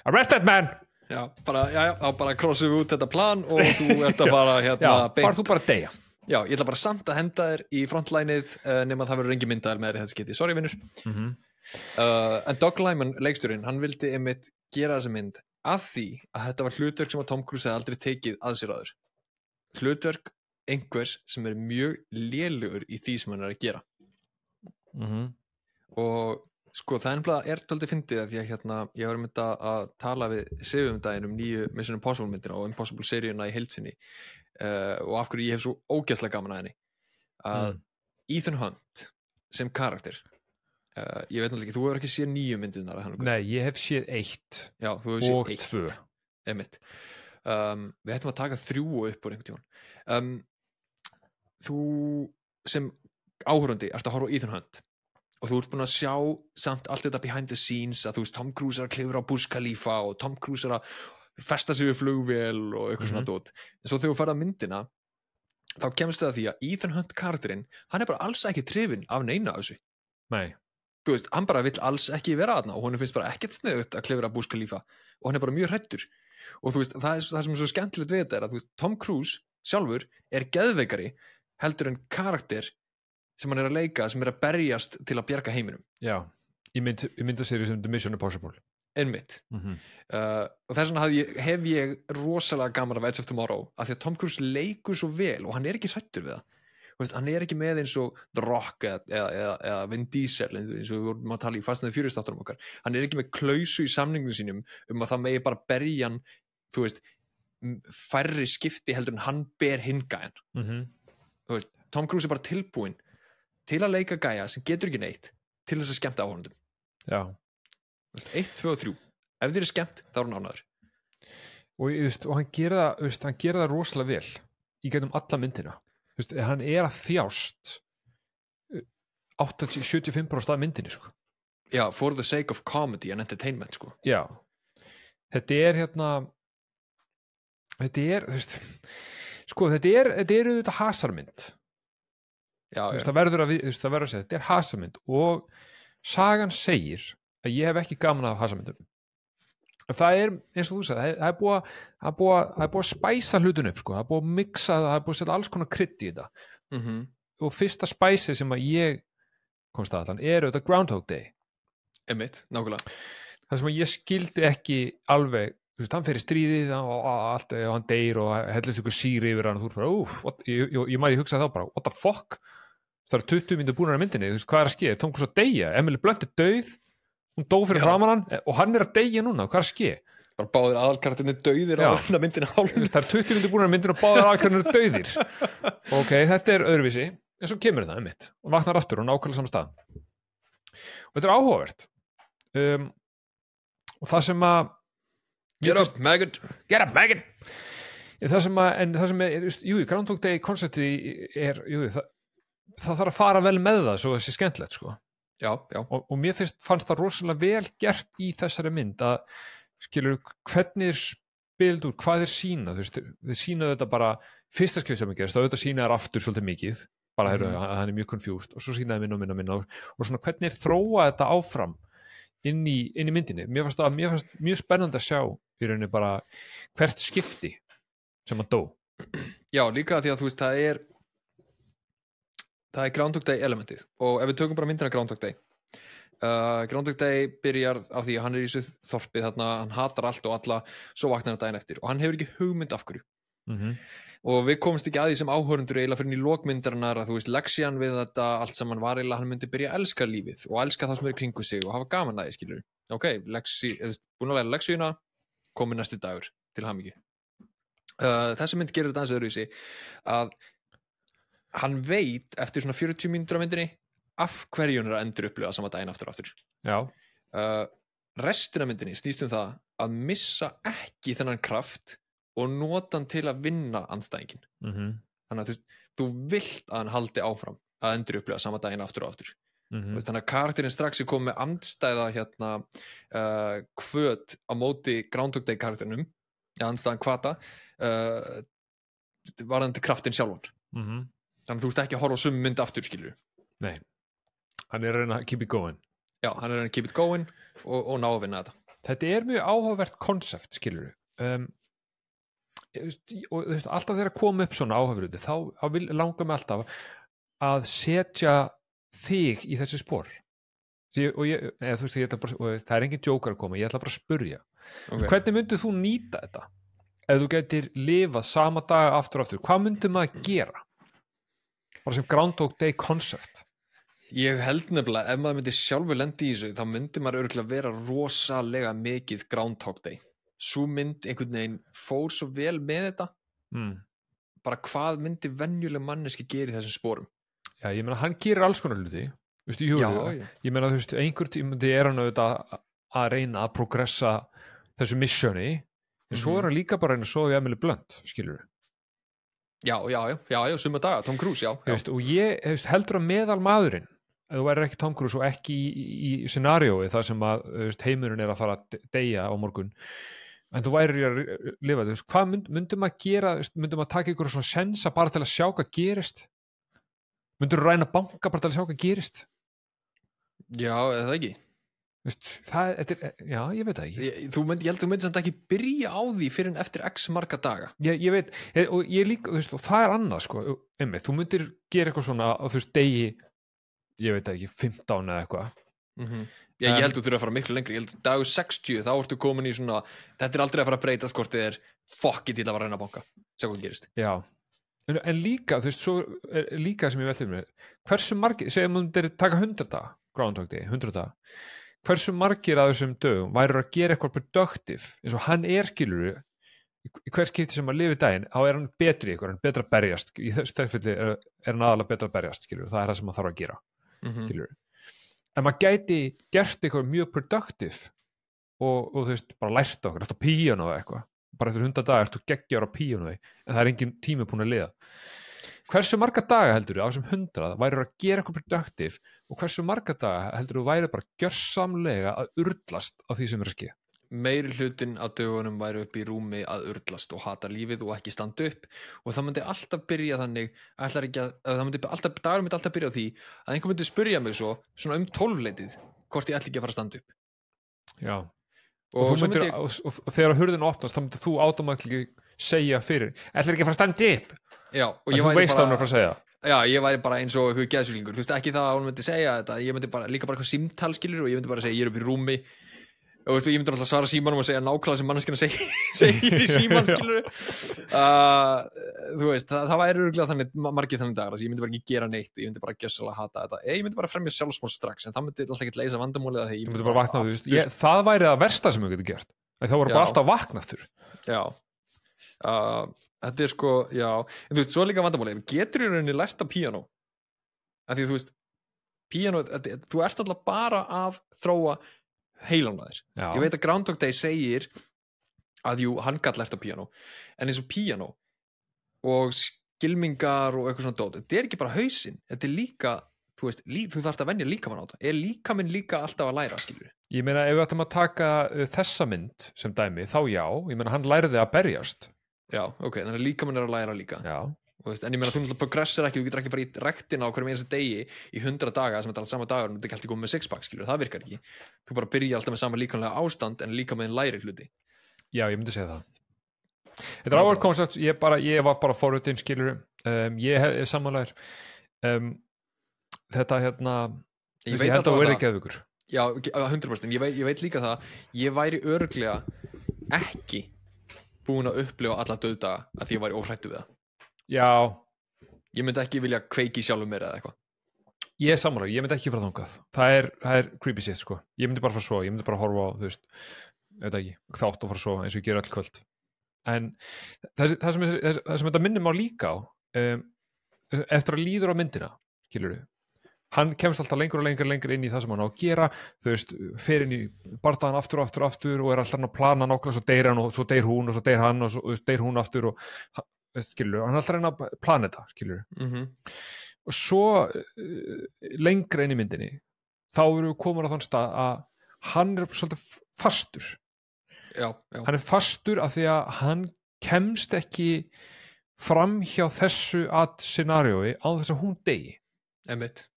Arrest that man! Já, bara, já, já, þá bara krossum við út þetta plan og þú ert að fara hérna far þú bara að deyja. Já, ég ætla bara samt að henda þér í frontlænið uh, nema það verður engi myndaðar með þér í þetta skiti, sorry vinnur mm -hmm. uh, en Doug Lyman, leiksturinn, hann vildi einmitt gera þessa mynd að því að þetta var hlutverk sem að Tom Cruise hefði aldrei tekið að sér aður hlutverk einhvers sem er mjög lélugur í því sem hann er að gera Mhm. og sko það er tóldi fyndið að því að hérna ég var mynd að að tala við Sigum daginn um nýju Mission Impossible myndina og Impossible seríuna í heilsinni uh, og af hverju ég hef svo ógæslega gaman að henni að Mm. Ethan Hunt sem karakter uh, ég veit náttúrulega ekki, þú hefur ekki séð nýju myndinar nei, ég hef séð eitt Já, þú hefur séð og eitt. tvö. Um, við ættum að taka þrjú upp úr einhvern tímann. Um, þú sem áhörandi ert að horfa á Ethan Hunt og þú ert búin að sjá samt allt þetta behind the scenes að þú veist Tom Cruise er að klifra á Burj Khalifa og Tom Cruise er að festa sig við flugvél og eitthvað svona dót. En svo þegar þú ferð að myndina þá kemstu það því að Ethan Hunt karakterinn hann er bara alls ekki trefin af neina af þessu. Nei, þú veist, hann bara vill alls ekki vera aðna og hún finnst bara ekkert sniðut að klefra Búska lífa og hann er bara mjög hrættur og þú veist, það, er, það sem er svo skemmtilegt við þetta er að veist, Tom Cruise sjálfur er geðveikari heldur en karakter sem hann er að leika sem er að berjast til að bjarga heiminum. Já ég mynd, ég mynd að séri sem The Mission Impossible. Einmitt. Mm -hmm. uh, og þess vegna ég, hef ég rosalega gaman af Edge of Tomorrow af því að Tom Cruise leikur svo vel og hann er ekki hrættur við það veist, hann er ekki með eins og The Rock eða, eða, eða, Vin Diesel eins og við vorum að tala í fastnaði fjöristáttunum okkar. Hann er ekki með klausu í samningum sínum um að það megi bara berja hann þú veist, færri skipti heldur en hann ber hingæjan Mm -hmm. þú veist, Tom Cruise er bara tilbúin til að leika gæja sem getur ekki neitt til þess að skemmta áhörnundum já. Þú veist, 1, 2 og 3 ef þér er skemmt, þá er hann ánæður og, og hann gera það, hann rosalega vel í gegnum alla myndina veist, hann er að þjást uh, 80-75% af myndinni sko. já, for the sake of comedy and entertainment sko. já þetta er hérna þetta er veist, sko þetta er þetta er auðvitað hasarmynd já, veist, það verður að, að segja þetta er hasarmynd og sagan segir að ég hef ekki gaman af hasarmyndum það er eins og þú sagði það er- búið að, búið að, búið að spæsa hlutun upp sko, það er búið að mixa það er búið að setja alls konar krydd í þetta. Mm og fyrsta spæsi sem að ég komst að þann er auðvitað Groundhog Day. Emitt, nákvæmlega. Það sem að ég skildi ekki alveg þú veist, hann fer í stríðið og, allt, og hann deyr og hellist ykkur síri yfir hann og þú er bara, what, ég, ég, ég maður hugsa þá bara, what the fuck? Það eru 20 myndir búin að myndinni, þú veist, hvað er að ske? Tom Cruise að deyja, Emily Blunt er dauð hún dó fyrir Já. framan hann eh, og hann er að deyja núna, hvað er að ske? Bara báðir aðalkartinni dauðir Já. á hérna myndina hálf það eru 20 myndir búin að og báðar aðkvæmur dauðir. Ok, þetta er öðruvísi en svo kemur það, einmitt, og vaknar aftur og nákvæmlega saman stað og þetta er áhugavert. Um, og það sem að get up, maggot. Get up Megan en það sem að, en það sem er, just, jú, Groundhog Day koncepti er, jú, það, það þarf að fara vel með það svo þessi skemmtilegt sko já, já, og, og mér finnst, fannst það rosalega vel gert í þessari mynd að skilur, hvernig er spild úr, hvað er sína, þú veist, þið sína þetta bara, fyrsta skjöf sem er gerst, þá auðvitað sína er aftur svolítið mikið, bara mm. hann er mjög confused og svo sínaði minna og minna og minna og, svona hvernig er þróa þetta áfram inn í, inn í myndinni, mér fannst það mér fannst mjög spennandi að sjá í rauninni bara hvert skipti sem hann dó. Já, líka því að þú veist það er það er Groundhog Day elementið. Og ef við tökum bara myndina Groundhog Day uh, Groundhog Day byrjar á því að hann er í þessu þorpið þarna, hann hatar allt og alla svo vaknar hann daginn eftir. Og hann hefur ekki hugmynd af hverju. Mm -hmm. og við komumst ekki að því sem áhörundur eiginlega fyrir í lokmyndarinnar að þú veist leksjan við þetta allt saman var eiginlega hann myndi byrja að elska lífið og elska það sem er kringu sig og hafa gaman að því skilur ok, leksi, búin að læra leksjuna komið næsti dagur til hamingi uh, þessi mynd gerir þetta aðeins öðruvísi að hann veit eftir svona 40 mínútur á myndinni af hverju hann er að endur upplifa sama daginn aftur og aftur. Uh, restina myndinni snýst um það að missa ekki þennan kraft og nota hann til að vinna andstæðingin mm þannig að þú, þú vilt að hann haldi áfram að endur upplifa sama daginn aftur og aftur. Mm mm. þannig að karakterinn strax er komið andstæða hérna uh, kvöt á móti Groundhog Day karakterinum ja, andstæðan kvata uh, varðandi kraftin sjálfan. -hmm. Þannig að þú ert ekki að horfa á sum mynd aftur skilur nei. Hann er að reyna að keep it going. Já, hann er að keep it going og, og ná að vinna þetta. Þetta er mjög áhugavert konsept skilur um, og alltaf þegar koma upp svona áhugavert þá, þá langar mig alltaf að setja þig í þessi spór og ég, eða, veist, ég bara, og það er engin jókar að koma, ég ætla bara að spurja. Okay. hvernig myndið þú nýta þetta? Ef þú getur lifað sama dag aftur og aftur, hvað myndið maður gera bara sem Groundhog Day concept Ég held nefnilega, ef maður myndi sjálfur lendi í þessu, þá myndi maður örgulega vera rosalega mikið Groundhog Day. Svo mynd einhvern veginn fór svo vel með þetta, mm. bara hvað myndi venjuleg manneski gera í þessum spórum. já, ég meina, hann gerir alls konar í huga, já. ég meina þú veist einhver tímundi er hann auðvitað að reyna að progressa þessu missioni en svo Mhm. er hann líka bara að reyna að sofa í Emily Blunt skilur Já, já, já, já, já, suma daga, Tom Cruise, já. já. veist, og ég veist, heldur að meðal maðurinn ef þú væri ekki Tom Cruise og ekki í, í, í scenariói þar sem að veist, heimurinn er að fara að de- deyja á morgun en þú væri að lifa þú veist, hvað mynd, myndum maður gera myndum maður taka ykkur svona sensa bara til að sjá hvað gerist myndum þú ræna banka bara til að sjá hvað gerist Já, eða ekki Þú veist, það, þetta er, já, ég veit það ekki. Ég, þú mynd, Ég held að þú myndir samt ekki byrja á því fyrir en eftir x marga daga. Ég, ég veit, ég, og ég líka þú veist, og það er annað sko, einmitt, þú myndir gera eitthvað svona á þú veist, degi ég veit ekki, 15 eða eitthvað. Já, ég held að þú þurfa að fara miklu lengri. Ég held að dagur 60, þá ertu komin í svona Þetta er aldrei að fara að breyta hvort þið er ég ætla að fara að reyna að banka. Sjá hvað gerist. Já, en, en líka, þú veist, svo er líka sem ég velti mér, hversu margir, segjum þú þeir taka 100 daga, Groundhog Day, 100 daga, hversu margir af þessum dögum væru að gera eitthvað productive, eins og hann er skilur í, í hver skipti sem að lifi daginn, þá er hann betri ykkur, hann er betra að berjast, í þessu tilfelli er, er hann aðalega betra að berjast, skilur, það er það sem hann þarf að gera, mm -hmm. En maður gæti gert eitthvað mjög productive og, og þú veist, bara lært okkur, eftir píjónu eða eitthvað, bara eftir 100 daga ertu geggjar á píjónu en það er engin tími búin að liða hversu marga daga heldur þú á þessum 100 væri að gera eitthvað productive og hversu marga daga heldur þú væri bara gjörsamlega að urlast á því sem er að ske? Meiri hlutin af dögunum væri upp í rúmi að urlast og hata lífið og ekki standa upp. Og það myndi alltaf byrja þannig ekki að, að það myndi alltaf, dagur myndi alltaf byrja á því að einhver myndi spyrja mig svo svona um tólfleitið hvort ég ætli ekki að fara að standa upp. Já. og, og, myndi myndir, ég, og, og, þegar hurðin opnast þá myndir þú automáttlega segja fyrir. Ætlar ekki að fara að standa upp já, og þú væri veist að hún er að bara fara að segja. Já, ég væri bara eins og eitthvað geðsvílingur, þú veist ekki það að hún myndi segja þetta, ég myndi bara, líka bara eitthvað símtal skilur og ég myndi bara segja ég er upp í rúmi. Og veist, ég myndi alltaf svara símanum og segja nákvæmlega sem manneskina segir, segir í síman skilur uh, þú veist, það, það væri örgulega þannig ma- margir þannig dagar, að ég myndi bara ekki gera neitt og ég myndi bara gjössalega hata þetta, ég myndi bara fremja sjálfsmór strax, en það myndi alltaf ekki leysa að bara ég, það væri það versta sem þú getur gert. Þá voru bara alltaf vakna aftur. Já uh, Þetta er sko, já. En þú veist, svo er líka vandamálið. Getur í rauninni lært að píanó? Af því þú veist þetta- þú ert alltaf bara að þróa heilan að þér. Já. Ég veit að Groundhog Day segir að jú, hann gætt lært að píanó. En eins og píanó og skilmingar og eitthvað svona dót þetta er ekki bara hausinn, þetta er líka þú veist, lí, þú þarft að venja líkamann á þetta. Er líkaminn líka alltaf að læra, skilur Ég meina ef við ættum að taka uh, þessa mynd sem dæmi, þá já, ég meina hann læriði að berjast Já, ok, þannig að líkaminn er að læra líka. Já, veist, en ég meina þú náttúrulega progressir ekki, þú getur ekki fara í rektina á hverjum einasta degi í hundra daga sem er allt sama dagur en þú getur ekki komið með sixpack, skilur, það virkar ekki. Þú bara byrja alltaf með sama líkamlega ástand en líka með læri hluti. Já, ég myndi segja það. Þetta er áhverð koncept, ég, bara, ég var bara forutinn skilur um, ég hef er samanlegar um, þetta hérna Ég ég, held að verði það. geðugur Já, ekki- að 100% ég veit, ég veit líka það, ég væri örglega ekki búin að upplifa alla döðdaga að því ég væri óhrættu við það. Já, ég myndi ekki vilja kveiki sjálfum mér eða eitthvað. Ég er samanlegar, ég myndi ekki fara þangað. Það er, það er creepy shit sko. Ég myndi bara fara svo, ég myndi bara horfa á þú veist, ekki, þátt og fara svo eins og ég gera öll kvöld. En það, það, sem, það, það sem þetta minnum á líka á um, eftir að líður á myndina skilur hann kemst alltaf lengur og lengur, lengur inn í það sem hann á að gera. Þú veist, fer inn í bardaðan aftur og aftur og aftur og er alltaf að plana nákvæmlega svo deyr hann og svo deyr hún og svo deyr hann og svo deyr hún aftur og skilur, hann er alltaf reyna að plana þetta skilur, mm -hmm. og svo uh, lengra inn í myndinni þá erum við komin á þann stað að hann er svolítið fastur. Já, já, hann er fastur af því að hann kemst ekki fram hjá þessu að scenariói á þess að hún degi emitt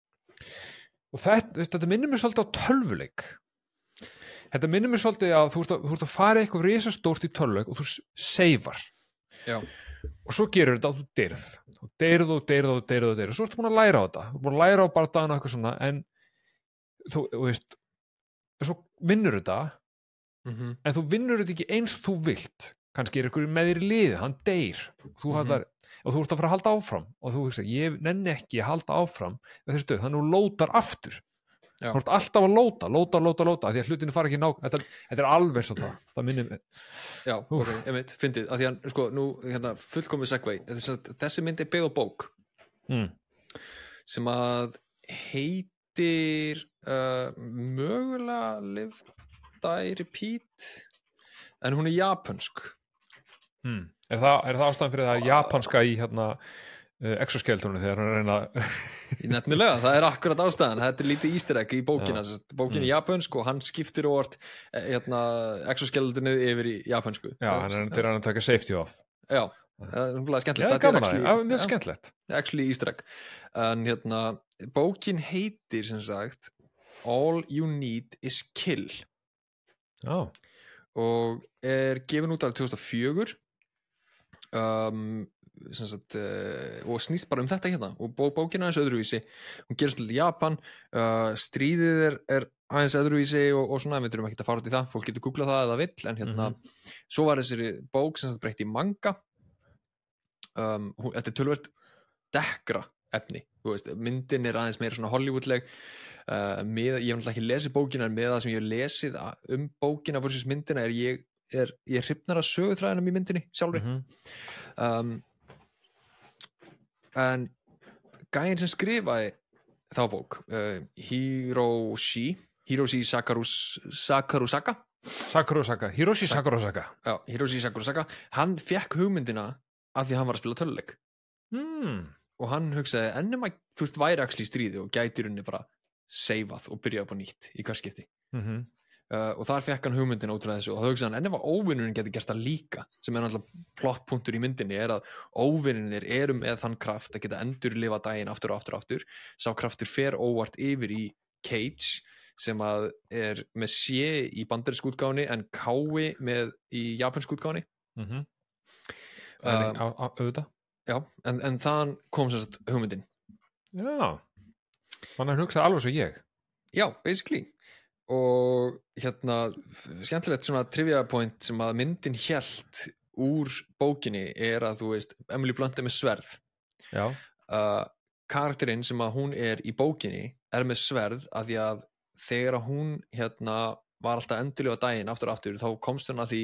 og þetta, þetta minnir mér svolítið á tölvuleik. Þetta minnir mér svolítið að þú ert að, þú ert að fara eitthvað risastórt í tölvuleik og þú seifar. Já, og svo gerur þetta að þú deyrð. Þú deyrð og deyrð og deyrð og deyrð. Og svo ertu búin að læra á þetta. Þú ert búin að læra á bardaðan og eitthvað svona en þú, þú veist svo vinnur þetta mm en þú vinnur þetta ekki eins og þú vilt. Kannski er ykkur með þér í liði, hann deyr. Þú mm og þú ert að fara að halda áfram. Og þú veist ég nenni ekki að halda áfram þannig að þú lótar aftur. Já. þú ert alltaf að lóta, lóta, lóta, lóta því að hlutinu fara ekki ná þetta, þetta er alveg svo það, það minnir Já, Úff. ok, emitt, fyndið, að því að, sko, nú, hérna, fullkomið segvei, þessi, þessi mynd er byggð á bók. Mm. sem að heitir uh, mögulega Live, Die, Repeat. En hún er japansk Mm. Er, það, er það ástæðan fyrir það japanska í hérna uh, exoskeletónu þegar hann reyna Nefnilega, það er akkurat ástæðan. Þetta er lítið egg í bókina. Ja. bókin er japansk og hann skiptir óvart eh, hérna, exoskeletonið yfir í japansku já, hann er er að taka safety off. Já, það er skemmtilegt. Það er mjög skemmtilegt. Actually en hérna, bókin heitir sem sagt All You Need Is Kill. Já, og er gefin út af 2004 um, sagt, uh, og snýst bara um þetta hérna og bó, bókin er aðeins öðruvísi. Hún gerist til Japan uh, stríðið er, er aðeins öðruvísi og, og svona, við þurfum ekki að fara út í það fólk getur googlað það eða vill en hérna svo var þessari bók sem sagt breytt í manga. Um, hún, þetta er tölvert dekkra efni, veist, myndin er aðeins meira svona Hollywoodleg uh, með, ég hef náttúrulega ekki lesið bókina en með það sem ég hef lesið um bókina versus myndina er ég er, ég hrifnar að söguþræðinum í myndinni sjálfri Mhm. um, en gæinn sem skrifaði þá bók uh, Hiroshi Hiroshi Sakarus, Sakurosaka Sakurosaka, Hiroshi Sakurosaka Já, Hiroshi Sakurosaka hann fekk hugmyndina af því að hann var að spila töluleik mm. og hann hugsaði ennum að þú veist væri axli í stríði og gæti í rauninni bara seifað og byrjað upp á nýtt í hver skipti Mm -hmm. Uh, og þar fekk hann hugmyndina út frá þessu og það hugsaði hann ennum að óvinnurinn geti gert það líka sem er náttúrulega plottpunktur í myndinni er að óvinnir eru með þann kraft að geta endur lifa daginn aftur og aftur og aftur. Sá kraftur fer óvart yfir í Cage sem að er með sé í bandarinsk útgáni en kái með í japansk útgáni Mm -hmm. Uh, á, auðvitað. já, en, en þann kom sagt hugmyndin. Já, hann er hugsað alveg svo ég. Já, basically og hérna skemmtilegt svona trivia point sem að myndin hjælt úr bókinni er að þú veist Emily Blunt er með sverð. Uh, karakterinn sem að hún er í bókinni er með sverð að því að þegar að hún hérna var alltaf endurlega daginn aftur aftur þá komst hún að því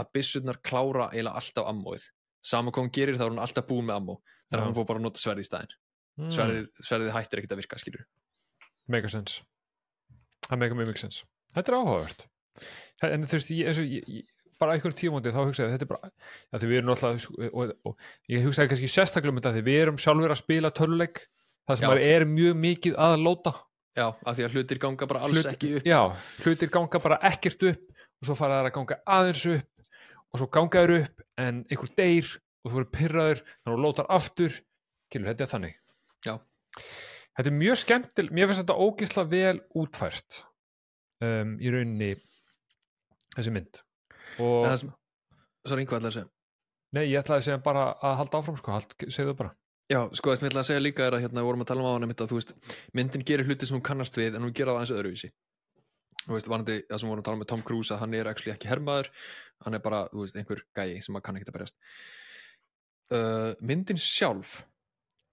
að byssurnar klára eiginlega alltaf ammóið. Sama hvað hún gerir þá er hún alltaf búin með ammó þannig að hún fór bara að nota sverð í staðinn. Mm. sverðið, sverðið hættir ekkert að virka skilur mega sense það mega mjög mjög sense. Þetta er áhugavert. En þú veist, ég, og ég, ég, bara einhvern tímóndi þá hugsaði þetta er bara að því við erum náttúrulega og, og, ég hugsaði kannski sérstaklega um þetta því við erum sjálfur að spila töluleik það sem er mjög mikið að lóta Já, af því að hlutir ganga bara alls Hlut- ekki upp. Já, hlutir ganga bara ekkert upp og svo fara þær að ganga aðeins upp og svo ganga þær upp en einhver deyr og þú verður pyrraður þannig að þú lótar aftur. Kylur, þetta þannig. Já. Þetta er mjög skemmtil mér finnst þetta ógisla vel útfært um, í rauninni þessi mynd. Og það Sorry, hvað ætlaði að segja? nei, ég ætlaði að segja bara að halda áfram sko, segðu bara. Já, sko, það sem ég ætlaði að segja líka er að hérna við vorum að tala um á hann að þú veist, myndin gerir hluti sem hún kannast við en hún gerir það aðeins öðruvísi. Þú veist, varandi það sem við vorum að tala um með Tom Cruise að hann er actually ekki hermaður hann er bara, þú veist, einhver gæi sem að kann ekki að berjast. Uh, Myndin sjálf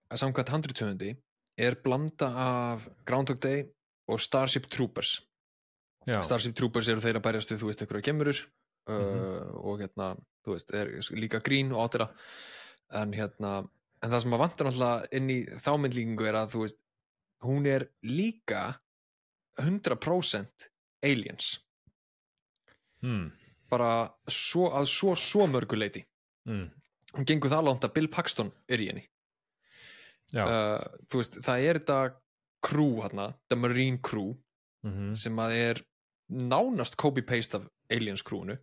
að samkvæmt handriðsöfundi er blanda af Groundhog Day og Starship Troopers. Já, Starship Troopers eru þeir að berjast við, þú veist, einhverja gemurur uh, Mhm. og hérna, þú veist, er líka grín og átira. En hérna, en það sem að vantar náttúrulega inn í þá myndlíkingu er að þú veist, hún er líka 100% aliens. Mm, bara svo, að svo, svo mörgu leiti mm, hún gengur það langt að Bill Paxton er í henni uh, þú veist, það er þetta crew hérna, the Marine crew mm sem að er nánast copy-paste af Aliens crewinu.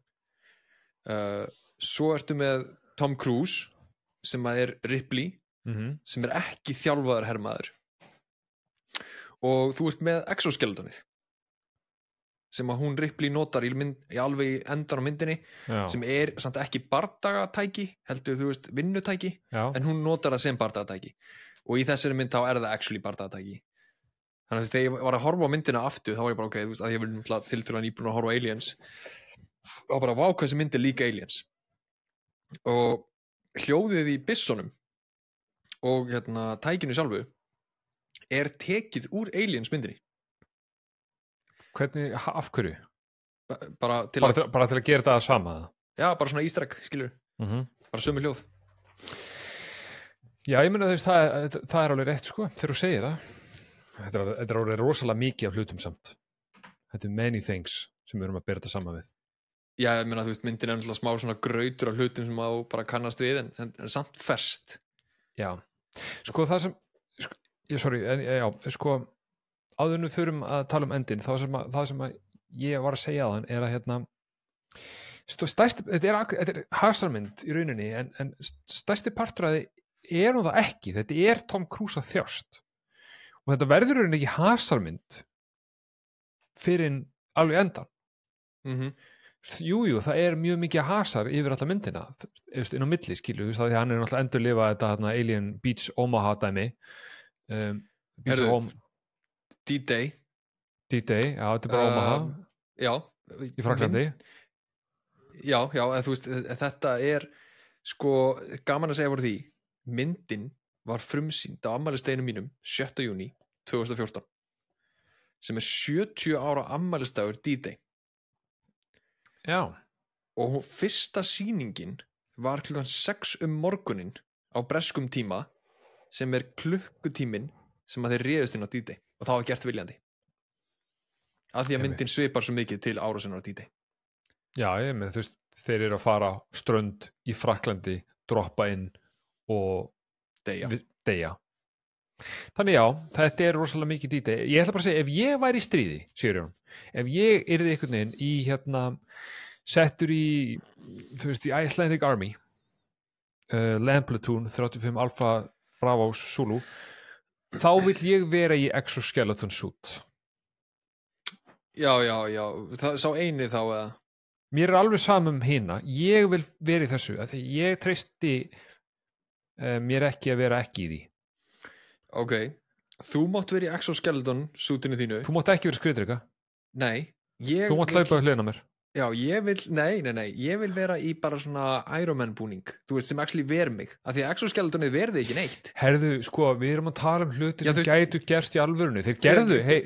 Uh, svo ertu með Tom Cruise sem að er Ripley -hmm. sem er ekki þjálfaður hermaður. Og þú ert með exoskeletonið sem að hún Ripley notar í, mynd, í alveg í endan á myndinni já, sem er samt ekki bardagatæki heldur þú veist vinnutæki já, en hún notar það sem bardagatæki og í þessari mynd þá er það actually bardagatæki þannig að þegar ég var að horfa á myndina aftur þá var ég bara ok, þú veist, að ég vil tiltrúlega nýbúin að horfa á Aliens. Og bara vá hvað þessi mynd er líka Aliens. Og hljóðið í bissonum og hérna tækinu sjálfu er tekið úr Aliens myndinni. Hvernig, ha- af hverju? Ba- bara til bara að, til, bara til að gera þetta sama já, bara svona ístræk, skilur mm -hmm. bara sömu hljóð Já, ég meina þú veist, það, það, er alveg rétt sko, þegar þú segir það. Þetta er, þetta er alveg rosalega mikið af hlutum samt. Þetta er many things sem við erum að bera þetta saman við. Já, ég meina, þú veist, myndin er náttúrulega smá svona grautur af hlutum sem á bara kannast við en, en, en samt ferst Já, sko það sem sko, ég, sorry, en, já, sko áðurnu förum að tala um endin það sem að, það sem að ég var að segja á þann er að hérna stærsti, þetta er, er hasarmynd í rauninni en, en stærsti partræði er hún það ekki? Þetta er Tom Cruise að þjást. Og þetta verður rauninni ekki hasarmynd fyrir alveg endan. Mm Jú, jú, það er mjög mikið hasar yfir alla myndina, inn á milli skilu, þú veist, því hann er náttúrulega endur lifa þetta hérna, Alien Beach Omaha dæmi. Um, Beach Omaha D-Day. D-Day, já, þetta er bara Omaha. Um, Já. Í Fraklandi Já, já, en þú veist, eh, þetta er sko, gaman að segja voru því myndin var frumsýnd á ammælisteinum mínum 7. júni 2014 sem er 70 ára ammælistagur D-Day. Já, og fyrsta sýningin var klukkan 6 um morgunin á breskum tíma sem er klukkutímin sem að þeir réðust inn á D-Day. Og það var gert viljandi. Af því að myndin svipar svo mikið til árásinnar á D-Day. Já, ég með, þú veist, þeir eru að fara strönd í Fraklandi, droppa inn og Deyja. vi- deyja. Þannig já, þetta er rosalega mikið D-Day Ég ætla bara að segja, ef ég væri í stríði Sigurjón, ef ég yrði einhvern veginn í hérna, settur í þú veist, í Icelandic Army uh, Land Platoon 35 Alpha Bravos Zulu þá vil ég vera í exoskeleton suit. Já, já, já, það sá eini þá eða? Mér er alveg samum hina. Ég vil vera í þessu því ég treysti mér ekki að vera ekki í því. Ok, þú mátt vera í exoskeleton sútinu þínu. Þú mátt ekki vera skriðdrykka, Nei, ég þú mátt vil- hlaupa hljóna mér. Já, ég vil, nei, nei, nei, ég vil vera í bara svona Iron Man búning, þú veist, sem actually ver mig, af því að exoskeletonið verði ekki neitt. Herðu, sko, við erum að tala um hluti Já, sem þú veist- gætu gerst í alvörunni. Þeir gerðu, hei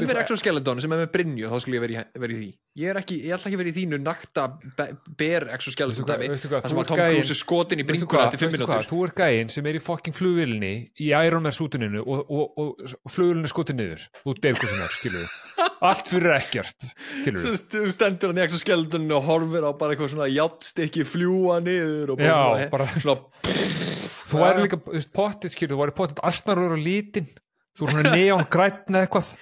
Veistu mér hvað- exoskeleton sem er með Brynju, þá skulle ég vera í, vera í því. Ég er ekki, ég ætla ekki vera í þínu nakta be- ber Veistu exoskeleton hvað- dæmi þar þú sem að Tom Cruise er skotin í hvað, eftir fimm veistu hvað, minútur þú er gæinn sem er í fokking flugvillinni í Iron Man sútuninu og, og, og, og flugvillinni skotið niður. Þú deyr hvað sem skilur við allt fyrir ekkert, við st- stendur hann í exoskeletoninu og horfir á bara eitthvað svona játstykki fljúa niður og bara Já, svona, bara- svona þú væri líka, þú pottit, skilur þú væri pottit arsnarur og litin þú er svona neon grætn eða eitthvað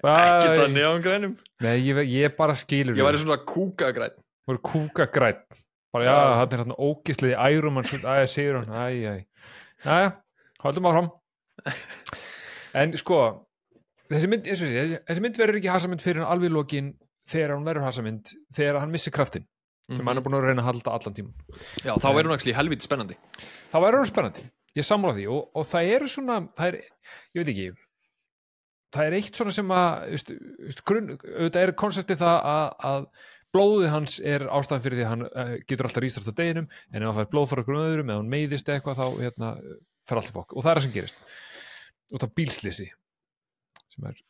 ekki Æ, það neangræðnum nei, ég, ég bara skilur Ég væri svona kúkagræn þú væri kúka grætn bara já, hann er hann ógisliði sút, æja, segir hann, æja æja, haldum áfram. En sko þessi mynd, eins og sé, þessi- þessi mynd verður ekki hasamynd fyrir hann alveg í lokin þegar hann verður hasamynd þegar hann missir kraftin sem hann er búin að reyna að halda allan tíman Já, þá verður hún actually helviti spennandi. Það væri hann spennandi, ég sammála því og, og það eru svona, það er ég veit ekki það er eitt svona sem að veist, veist, grunn, auðvitað er konseptið það að, að blóðið hans er ástæðan fyrir því að hann uh, getur alltaf rýstast á deginum en ef hann fær blóð frá grunn öðrum eða hann meiðist eitthvað þá hérna, fer allt í fokk. Og það er það sem gerist. Út af bílslisi sem er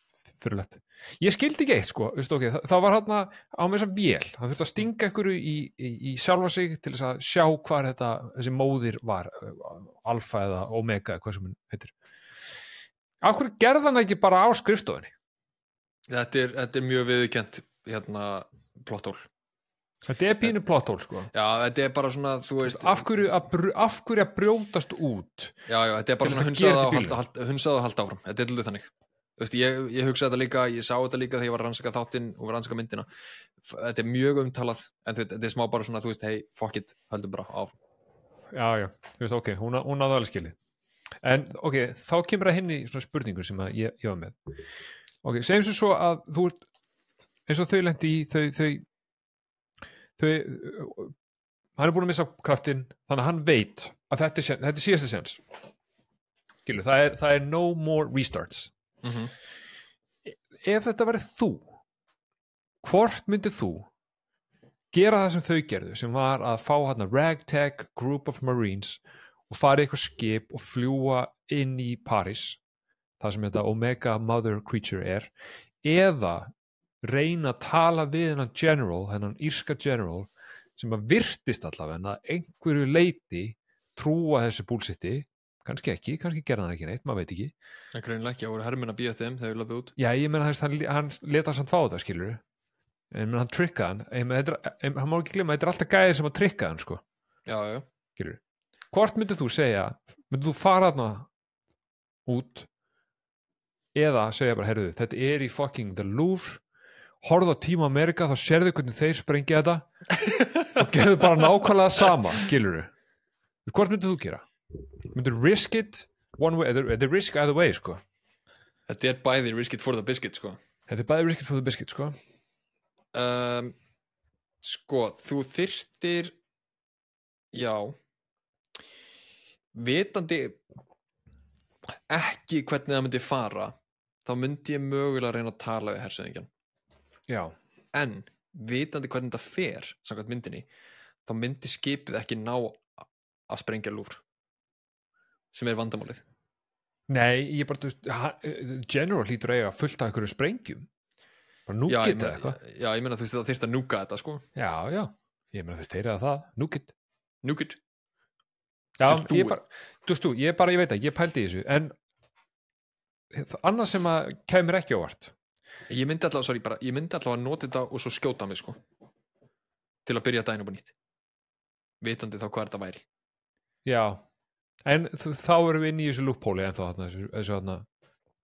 fyrirlegt ég skildi ekki eitt sko veist, okay, það, það var hann á með þess að vél. Hann þurfti að stinga ykkur í, í, í sjálfa sig til þess að sjá hvað þetta, þessi móðir var uh, alfa eða omega eða hvað sem hann heitir gerði hann ekki bara á skrifstofunni? Þetta er, þetta er mjög viðurkent hérna plottól þetta er pínu plotthól sko. Já, þetta er bara svona, þú veist af hverju að, af hverju að brjótast út? Já, já, þetta er bara svona þess að gera hunsað þetta í og halda, halda áfram. Þetta er lítið þannig. Þú veist, ég, ég hugsa þetta líka, ég sá þetta líka þegar ég var að rannsaka þáttinn og var að rannsaka myndina. Þetta er mjög umtalað en þetta er smá bara svona, þú veist, hey, fuck it höldum bara á já, já, þú veist, ok, hún, hún náðu alveg skilið en ok, þá kemur að henni svona spurningu sem að ég, ég var með. Ok, segjum sem svo að þú ert eins og þau lendi í þau, þau þau hann er búin að missa kraftin þannig að hann veit að þetta er, þetta er síðasta sens Gilu, það, er, það er no more restarts. Mhm. ef þetta verið þú hvort myndið þú gera það sem þau gerðu sem var að fá hann ragtag group of marines og fara í eitthvað skip og fljúa inn í Paris það sem þetta Omega Mother Creature er eða reyna að tala við hennan general, hennan írska general sem að virtist allavega að einhverju leiti trúa þessu búlsitti kannski ekki, kannski gerða hann ekki neitt, maður veit ekki. En greinlega ekki, það voru herminn að býja þeim þegar við löpum út. Já, ég meina hann, hann, hann leta samt fá þetta skilur en menn, hann trikka hann. Er- em, hann má ekki glemma, þetta er alltaf gæði sem að trikka hann sko, Já, já, skilur hvort myndir þú segja myndir þú fara þarna út eða segja bara, heyrðu, þetta er í fucking the Louvre horfðu á Team America þá sérðu hvernig þeir sprengja þetta og gerðu bara nákvæmlega sama skilur hvort myndir þú gera? Myndir risk it one way, eða risk either way sko. Þetta er bæði risk it for the biscuit sko. Þetta er bæði risk it for the biscuit sko. Um, sko, þú þyrtir já vitandi ekki hvernig það myndi fara þá myndi ég mögulega reyna að tala við hersöðingjan já, en vitandi hvernig þetta fer samkvæmt myndinni þá myndi skipið ekki ná að sprengja lúr sem er vandamálið. Nei, ég bara, þú veist general hlýtur að eiga fullt af einhverju sprengjum. Bara nú já, ég geta meina- eitthvað. já, ég meina þú veist það þyrst að núka þetta sko. Já, já, ég meina þú veist, heyrið það? Núkit. Núkit, Já, Just do ég bara, veist þú, ég bara, ég veit að ég pældi þessu, en annað sem að kemur ekki ávart ég myndi allavega, sorry, bara, ég myndi allavega að nota þetta og svo skjóta mig sko. Til að byrja daginn upp á nýtt. Vitandi þá hvað þetta væri. Já, en þá erum við inn í þessu lúppóli en þá þessu, þarna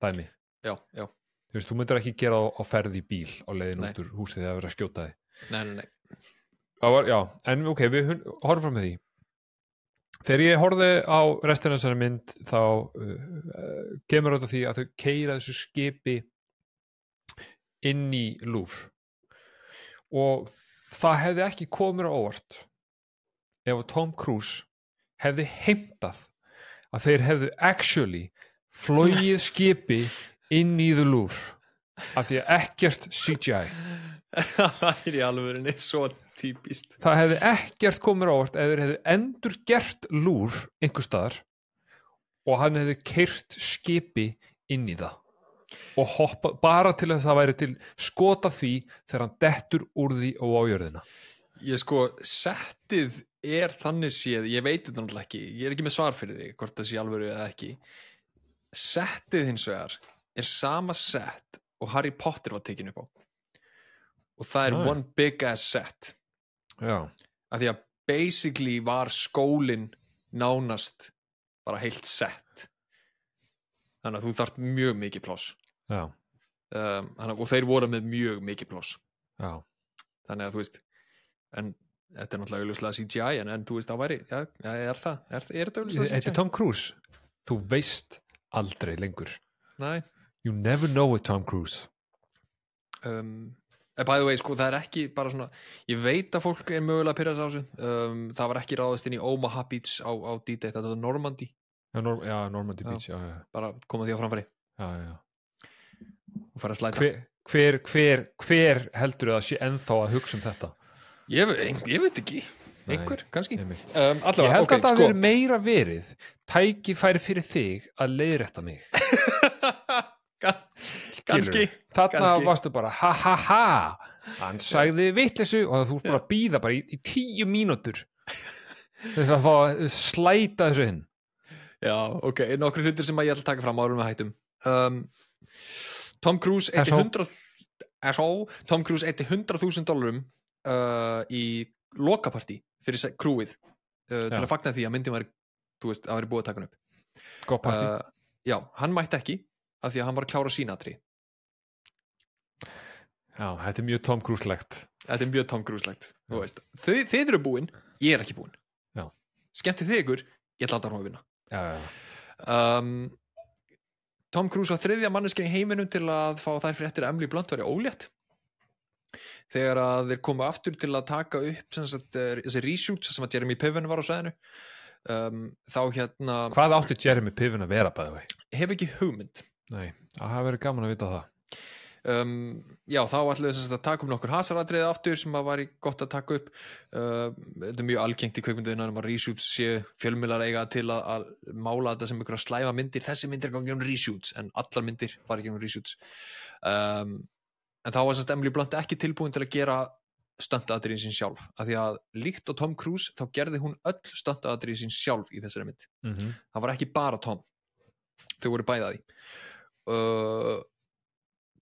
dæmi, já, já, þú veist, þú myndir ekki gera á, á ferð í bíl á leiðin út úr húsið þegar það verið að skjóta þig. Nei, nei, nei. Var, já, en ok, við horfum fram með því þegar ég horfði á restina þessari mynd þá uh, uh, kemur þetta því að þau keira þessu skipi inn í Louvre. Og það hefði ekki komið á óvart ef Tom Cruise hefði heimtað að þeir hefðu actually flóið skipi inn í Louvre af því að ekkert CGI það er í alvörinni svo típist. Það hefði ekkert komið á óvart ef þeir hefði endur gert lúr einhver staðar og hann hefði keirt skipi inn í það og hoppa bara til þess að það væri til skota því þegar hann dettur úr því og á jörðina. Ég sko, settið er þannig séð, ég veit þetta náttúrulega ekki ég er ekki með svar fyrir því, hvort það sé alvöru eða ekki. Settið hins vegar er sama sett og Harry Potter var tekin upp á. Og það er Ah. one big ass set af því að basically var skólin nánast bara heilt sett. Þannig að þú þarft mjög mikið pláss. Já, um, þannig, að- og þeir voru með mjög mikið pláss. Já. Þannig að þú veist en þetta er náttúrulega auðvitað CGI en, en þú veist það væri, já, já, er það er, er þetta auðvitað Þetta CGI? er Tom Cruise. Þú veist aldrei lengur. Nei, you never know with Tom Cruise. Um, by the way, sko, það er ekki bara svona, ég veit að fólk er mögulega að pyrra þessu á þessu. Um, það var ekki ráðast inn í Omaha Beach á, á D-Day, þetta var Normandy já, Nor já Normandy Já. Beach já, já, bara koma því á framfæri. Já, já. og fara að slæta. Hver, hver, hver, hver heldur það sé ennþá að hugsa um þetta? Ég, ég veit ekki, Nei, einhver, kannski. Einmitt. um, Ég allavega, held ok, að það sko. verið meira verið tækifæri fyrir þig að leiðrætta mig kannski Þarna varstu bara ha ha ha. Hann sagði vitleysu og þú bara býða bara í, í tíu mínútur þess að fá að slæta þessu inn. Já, ok, nokkur hlutir sem ég ætla að taka fram árum við hættum. Um, Tom Cruise eitti SO. 100 SO, Tom Cruise eitti 100.000 dólarum uh, í lokapartí fyrir krúið uh, til að fagna því að myndin var þú veist, að vera búið að taka hann upp. Uh, Já, hann mætti ekki af því að hann var að klára sínatri Já, þetta er mjög Tom Cruise-legt. Þetta er mjög Tom Cruise-legt þú veist. Þau, eru búin, ég er ekki búin Já. Skemmti þið ykkur, ég láta hann að vinna. Já, já, um, Tom Cruise var þriðja manneskinn í heiminum til að fá þær fréttir að Emily Blunt var í ólétt. Þegar að þeir komu aftur til að taka upp sagt, eh, þessi reshoots sem að Jeremy Piven var á sæðinu um, þá hérna Hvað átti Jeremy Piven að vera bæði hef ekki hugmynd. Nei, það hafa verið gaman að vita það um, já þá sem sagt að taka upp nokkur hasaratriði aftur sem að var gott að taka upp. Uh, þetta er mjög algengt í kveikmynduðina um að reshoots séu fjölmiðlar eiga til að, að mála þetta sem einhverja slæma myndir. Þessi myndir gangi um reshoots en allar myndir fara ekki um reshoots. Um, en þá var sem sagt Emily Blunt ekki tilbúin til að gera stuntaðatriðin sín sjálf af því að líkt á Tom Cruise þá gerði hún öll stuntaðatriðin sín sjálf í þessari mynd. Mm -hmm. það var ekki bara Tom. Þau voru bæðaði uh,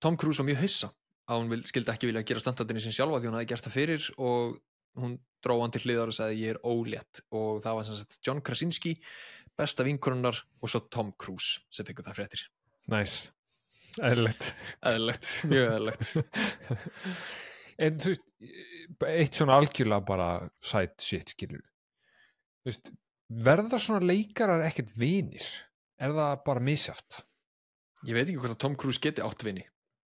Tom Cruise var mjög hissa að hún vil, skildi ekki vilja gera standardinni sin sjálfa því hún hafði gert það fyrir og hún dró hann til hliðar og sagði ég er ólétt. Og það var sem sagt John Krasinski besta vinkonunnar og svo Tom Cruise sem fengur það fréttir. Næs, eðlilegt. Eðlilegt, mjög eðlilegt. En þú veist, eitt svona algjörlega bara side shit, skilur veist, verða svona leikarar ekkert vinir? Er það bara misjaft? ég veit ekki hvort að Tom Cruise geti átt vini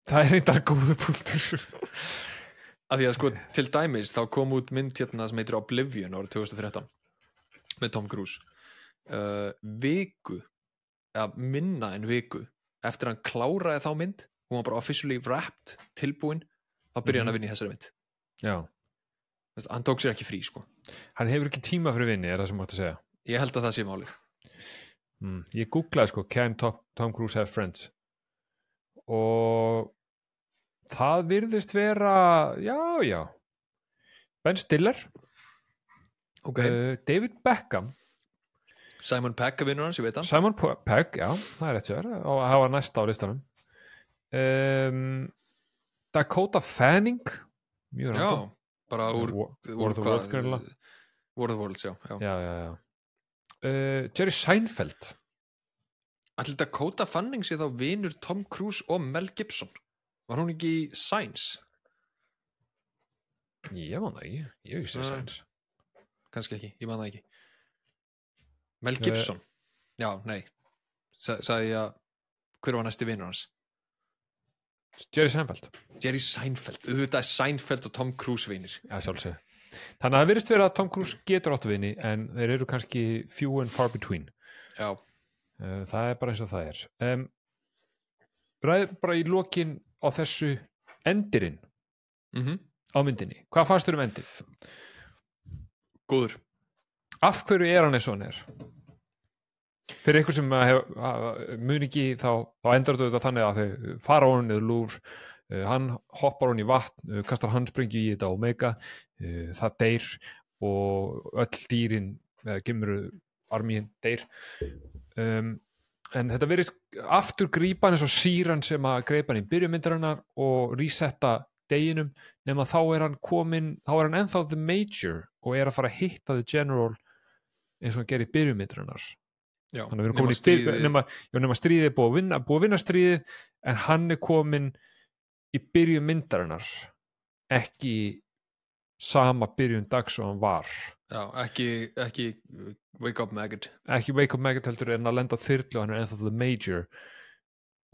Það er reyndar góðu punktur. Af því að sko til dæmis þá kom út mynd hérna sem heitir Oblivion árið 2013 með Tom Cruise. Uh, viku eða minna en viku eftir að hann kláraði þá mynd hún var bara officially wrapped, tilbúin þá byrjaði hann að vinna í þessari mynd. Já, Þú veist, hann tók sér ekki frí sko. Hann hefur ekki tíma fyrir vinni, er það sem mátt að segja? Ég held að það sé málið. Mm. Ég googlaði sko, can Tom, Tom Cruise have friends? Og það virðist vera, já, já. Ben Stiller. Okay. uh, David Beckham. Simon Pegg er vinnur hans, ég veit hann Simon Pegg, já, það er rétt sér og það var næst á listanum. Um, Dakota Fanning. Mjög já, random. bara úr, War of Worlds. War of Worlds, já, já. já, já. Uh, Jerry Seinfeld. Allir Dakota Fanning sé þá vinur Tom Cruise og Mel Gibson var hún ekki í Science? ég man það ekki, ég hef ekki séð Nei. Science kannski ekki, ég man það ekki. Mel Eh. Gibson. Já, nei. Sa sagði ég að hver var næsti vinnur hans? Jerry Seinfeld, Jerry Seinfeld, auðvitað er Seinfeld og Tom Cruise vinnir já sjálfsög þannig að það virðist vera að Tom Cruise getur áttu vinni en þeir eru kannski few and far between. Já, uh, það er bara eins og það er. Um, ræð bara í lokin á þessu endirinn mm á myndinni, hvað fannst þér um endir? góður. Af hverju er hann eins og hann er? Fyrir einhver sem mun ekki þá, þá endar þetta þannig að þau fara á hann niður lúr uh, hann hoppar hann í vatn uh, kastar handsprengju í þetta omega uh, það deyr og öll dýrin eða gemur armíin deyr. Um, en þetta verið aftur grípa hann eins og síran sem að greipa hann í byrjumyndarinnar og resetta deginum. Nema þá er hann komin þá er hann ennþá the major og er að fara að hitta the general eins og hann gerir byrjumyndarinnar já, þannig að við erum komin í stríðið- stríð nema, já, nema stríðið er búið að vinna, búið að vinna stríðið en hann er komin í byrjun myndarinnar ekki sama byrjun dags og hann var. Já, ekki, ekki uh, Wake Up Maggot. Ekki Wake Up Maggot heldur en að lenda þyrlu og hann er ennþá the major.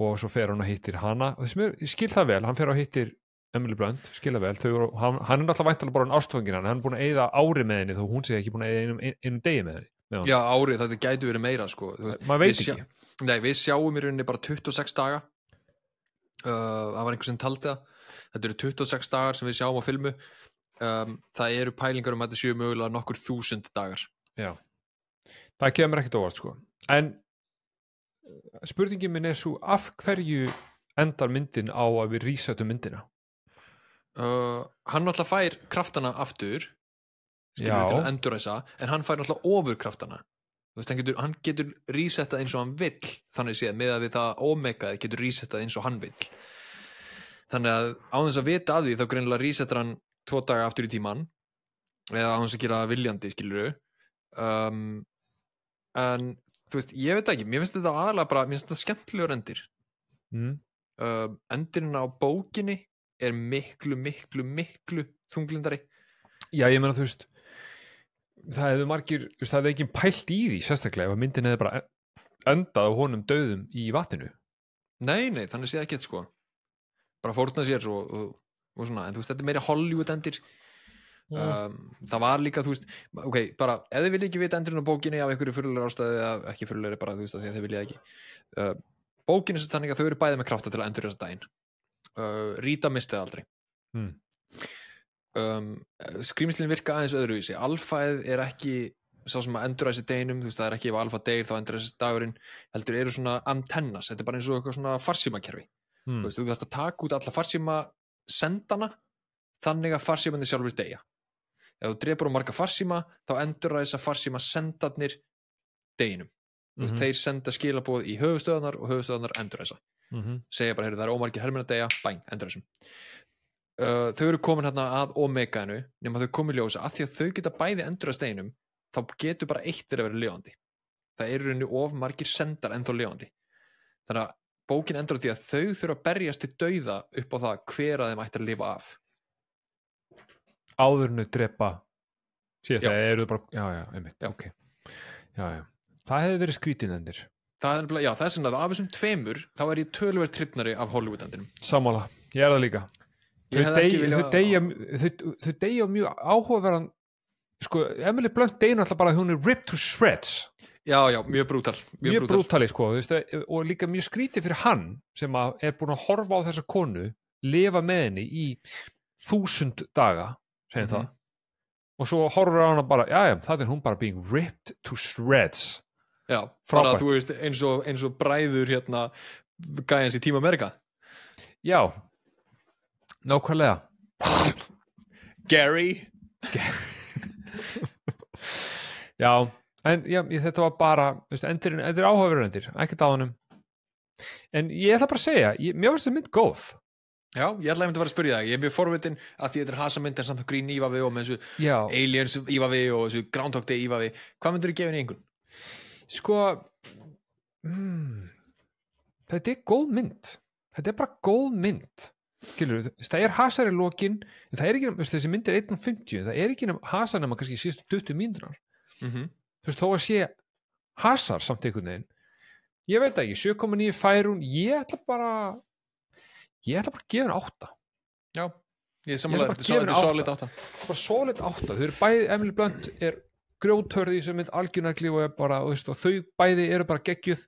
Og svo fer hann og hittir hana. Og þessum er, ég skil það vel, hann fer og hittir Emily Blunt, skil það vel, eru- hann, hann er náttúrulega væntalega bara hann ástfangin hann, hann er búin að eyða ári með henni þó hún sé ekki búin að eyða einum, einum degi með henni með já, árið, þetta gæti verið meira sko, veist, maður veit við sjá- ekki. Nei, við sjáum í rauninni bara 26 daga. Uh, það var einhver sem taldi það. Þetta eru 26 dagar sem við sjáum á filmu um, það eru pælingar um að þetta séu mögulega nokkur þúsund dagar. Já, það kemur ekkert óvart sko. En eh, spurningin minn er svo af hverju endar myndin á að við resetum myndina? Uh, hann náttúrulega fær kraftana aftur skilur til að enduræsa en hann fær náttúrulega ofur kraftana. Veist, hann, getur, getur resettað eins og hann vill þannig séð með að við það omegaði getur resettað eins og hann vill. Þannig að á þess að vita að því þá greinilega resettar hann tvo daga aftur í tíman eða þess að gera viljandi skilur um, en þú veist, ég veit ekki, mér finnst þetta aðalega bara, mér finnst þetta skemmtilegur endir. Mm. uh, endirinn á bókinni er miklu, miklu, miklu þunglindari. Já, ég meina þú veist það hefði margir, þú veist, það hefði ekki pælt í því sérstaklega ef að myndin hefði bara endað á honum döðum í vatninu. Nei, nei, þannig sé ekki sko. Bara fórna sér og, og, og svona, en þú veist, þetta er meira Hollywood endir. Um, það var líka, þú veist ok, bara, ef þið vilja ekki vita endurinn á bókinni af einhverju fyrirlega ástæði eða ekki fyrirlega bara, þú veist, því að þið vilja ekki uh, bókinni sem þannig að þau eru bæði með krafta til að endur þessa daginn. Uh, Rita mistið aldrei. Mm. um, skrýmslinn virka aðeins öðruvísi. Alfæð er ekki sá sem að endur þessi deginum, þú veist það er ekki ef alfa deyr þá endur þessi dagurinn, heldur eru svona antennas, þetta er bara eins og eitthvað svona farsímakerfi. Mm. þú veist, þú þarfst að taka út alla farsíma sendana, þannig að farsímandi sjálfur deyja. Ef þú drepur á marga farsíma, þá endur þess að farsíma sendarnir deginum, veist, Mhm. þeir senda skilabóð í höfustöðunar og höfustöðunar endur þessa mm -hmm. segja bara, heyrðu, það er ómargir herminn að deyja, bæng, endur þessum uh, þau eru komin hérna að Omega-inu nema þau komin ljósa að því að þau geta bæði endur að steinum þá getur bara eitt þeirra verið lifandi. Það eru henni of margir sendar ennþá lifandi. Þannig að bókin endur á því að þau þurfa að berjast til dauða upp á það hver að þeim ætti að lifa af. Áðurnu drepa síðast að eru bara, já, já, einmitt, Já. ok. Já, það hefði verið skrítinendir það er já, það er svona að af þessum tveimur þá er ég tölverð trippnari af Hollywood-endinum. Sammála, ég er það líka. Þau, deyja, mjög áhugaverðan sko, Emily Blunt deyja náttúrulega bara að hún er ripped to shreds já, já, mjög brútal mjög, brútal. brútali sko þú veist, og líka mjög skrítið fyrir hann sem er búin að horfa á þessa konu lifa með henni í þúsund daga segjum Mhm. það og svo horfur á hana bara, já já, það er hún bara being ripped to shreds. Já, bara þú veist eins og, eins og bræður hérna gæjans í Tíma Amerika já, nákvæmlega. Gary. Já, en já, þetta var bara þetta er áhugaverður endir ekkert á honum. En ég ætla bara að segja, ég, mér finnst þetta mynd góð. Já, ég ætlaði að fara að spyrja það, ég er mjög forvitin að því þetta er hasamynd en samt grín ívafi og með þessu já, aliens ívafi og þessu Groundhog Day ívafi. Hvað myndur þú gefa henni einhvern? sko mm, þetta er góð mynd. Þetta er bara góð mynd. Skilur, það er hasar í lokin það er ekki, þessi mynd er 1.50 það er ekki hasar nema kannski síðustu 20 mínútur Mm -hmm. Þú veist, þó að sé hasar samt einhvern veginn ég veit ekki, 7.9 fær hún ég ætla bara ég ætla bara að gefa henni 8 Já, ég bara þetta er solid átta. bara solid 8, þau eru bæði Emily Blunt er grjóthörði sem mynd algjörnagli og, er bara, þú veist, og þau bæði eru bara geggjuð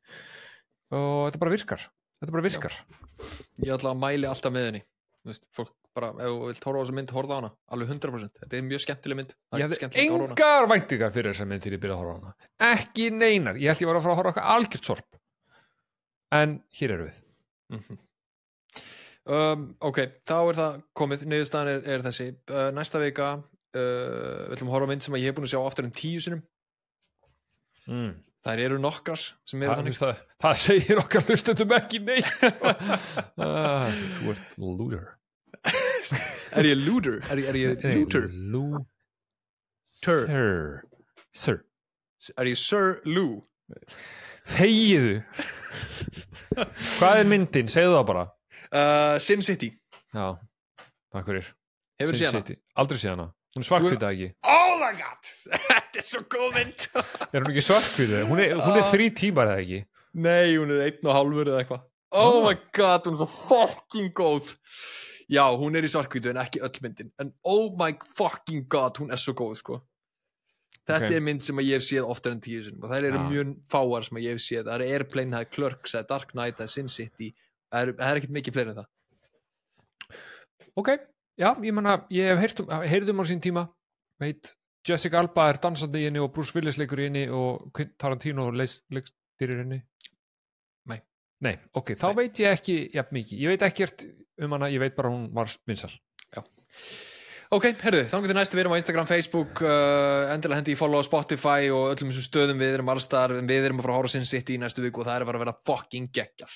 og þetta bara virkar. Þetta bara virkar. Ég ætla að mæli alltaf með henni veist, fólk bara, ef þú vilt horfa á þessa mynd, horfa á hana. Alveg 100%, þetta er mjög skemmtileg mynd. Ég hafði að engar væntingar fyrir þessa mynd þegar ég byrjaði að horfa á hana. Ekki neinar, ég held ég var að fara að horfa á okkar algjört sorp. En hér eru við. Mhm. um, Ok, þá er það komið. Niðurstaðan er, er þessi. Uh, næsta vika uh, við ætlum að horfa á mynd sem ég hef búin að sjá aftur en tíu sinum mm. Þær eru nokkrar sem eru það, þannig það, það segir okkar hlustundum ekki neitt sko. Ah, þú ert looter Er ég looter? Er ég, er ég looter? looter Tur. sir Er ég Sir Lou? þegiðu hvað er myndin, segðu það bara Uh, Sin City já, takk fyrir Hefur séð hana? City. aldrei séð hana, hún er svarkvita ekki? Oh my god, þetta er svo góð mynd. Er hún ekki svarkvita, hún er, hún er þrý tímar eða ekki? Nei, hún er einn og hálfur eða eitthvað. Oh my god, hún er svo fucking góð. Já, hún er í svarkvítu en ekki öll myndin. En oh my fucking god, hún er svo góð sko. Þetta Ok. er mynd sem ég hef séð oftar en tíu sinum og það eru Já. mjög fáar sem ég hef séð. Það er Airplane, það er Clerks, það er Dark Knight, það er Sin City. Það er, það er ekkert mikið fleiri en það. Ok, já, ég manna ég hef heyrt um, heyrð um á sín tíma. Veit, Jessica Alba er dansandi í henni og Bruce Willis leikur í henni og Quentin Tarantino leikstýrir henni. Nei. Nei, ok, þá veit ég ekki jafn mikið, ég veit ekkert um hana, ég veit bara hún var vinsal Ok, herðu, þannig til næstu við erum á Instagram, Facebook uh, endilega hendi í follow á Spotify og öllum þessum stöðum. Við erum allstar, við erum að fara að horfa á Sin City í næstu viku og það er að fara að vera fucking geggjað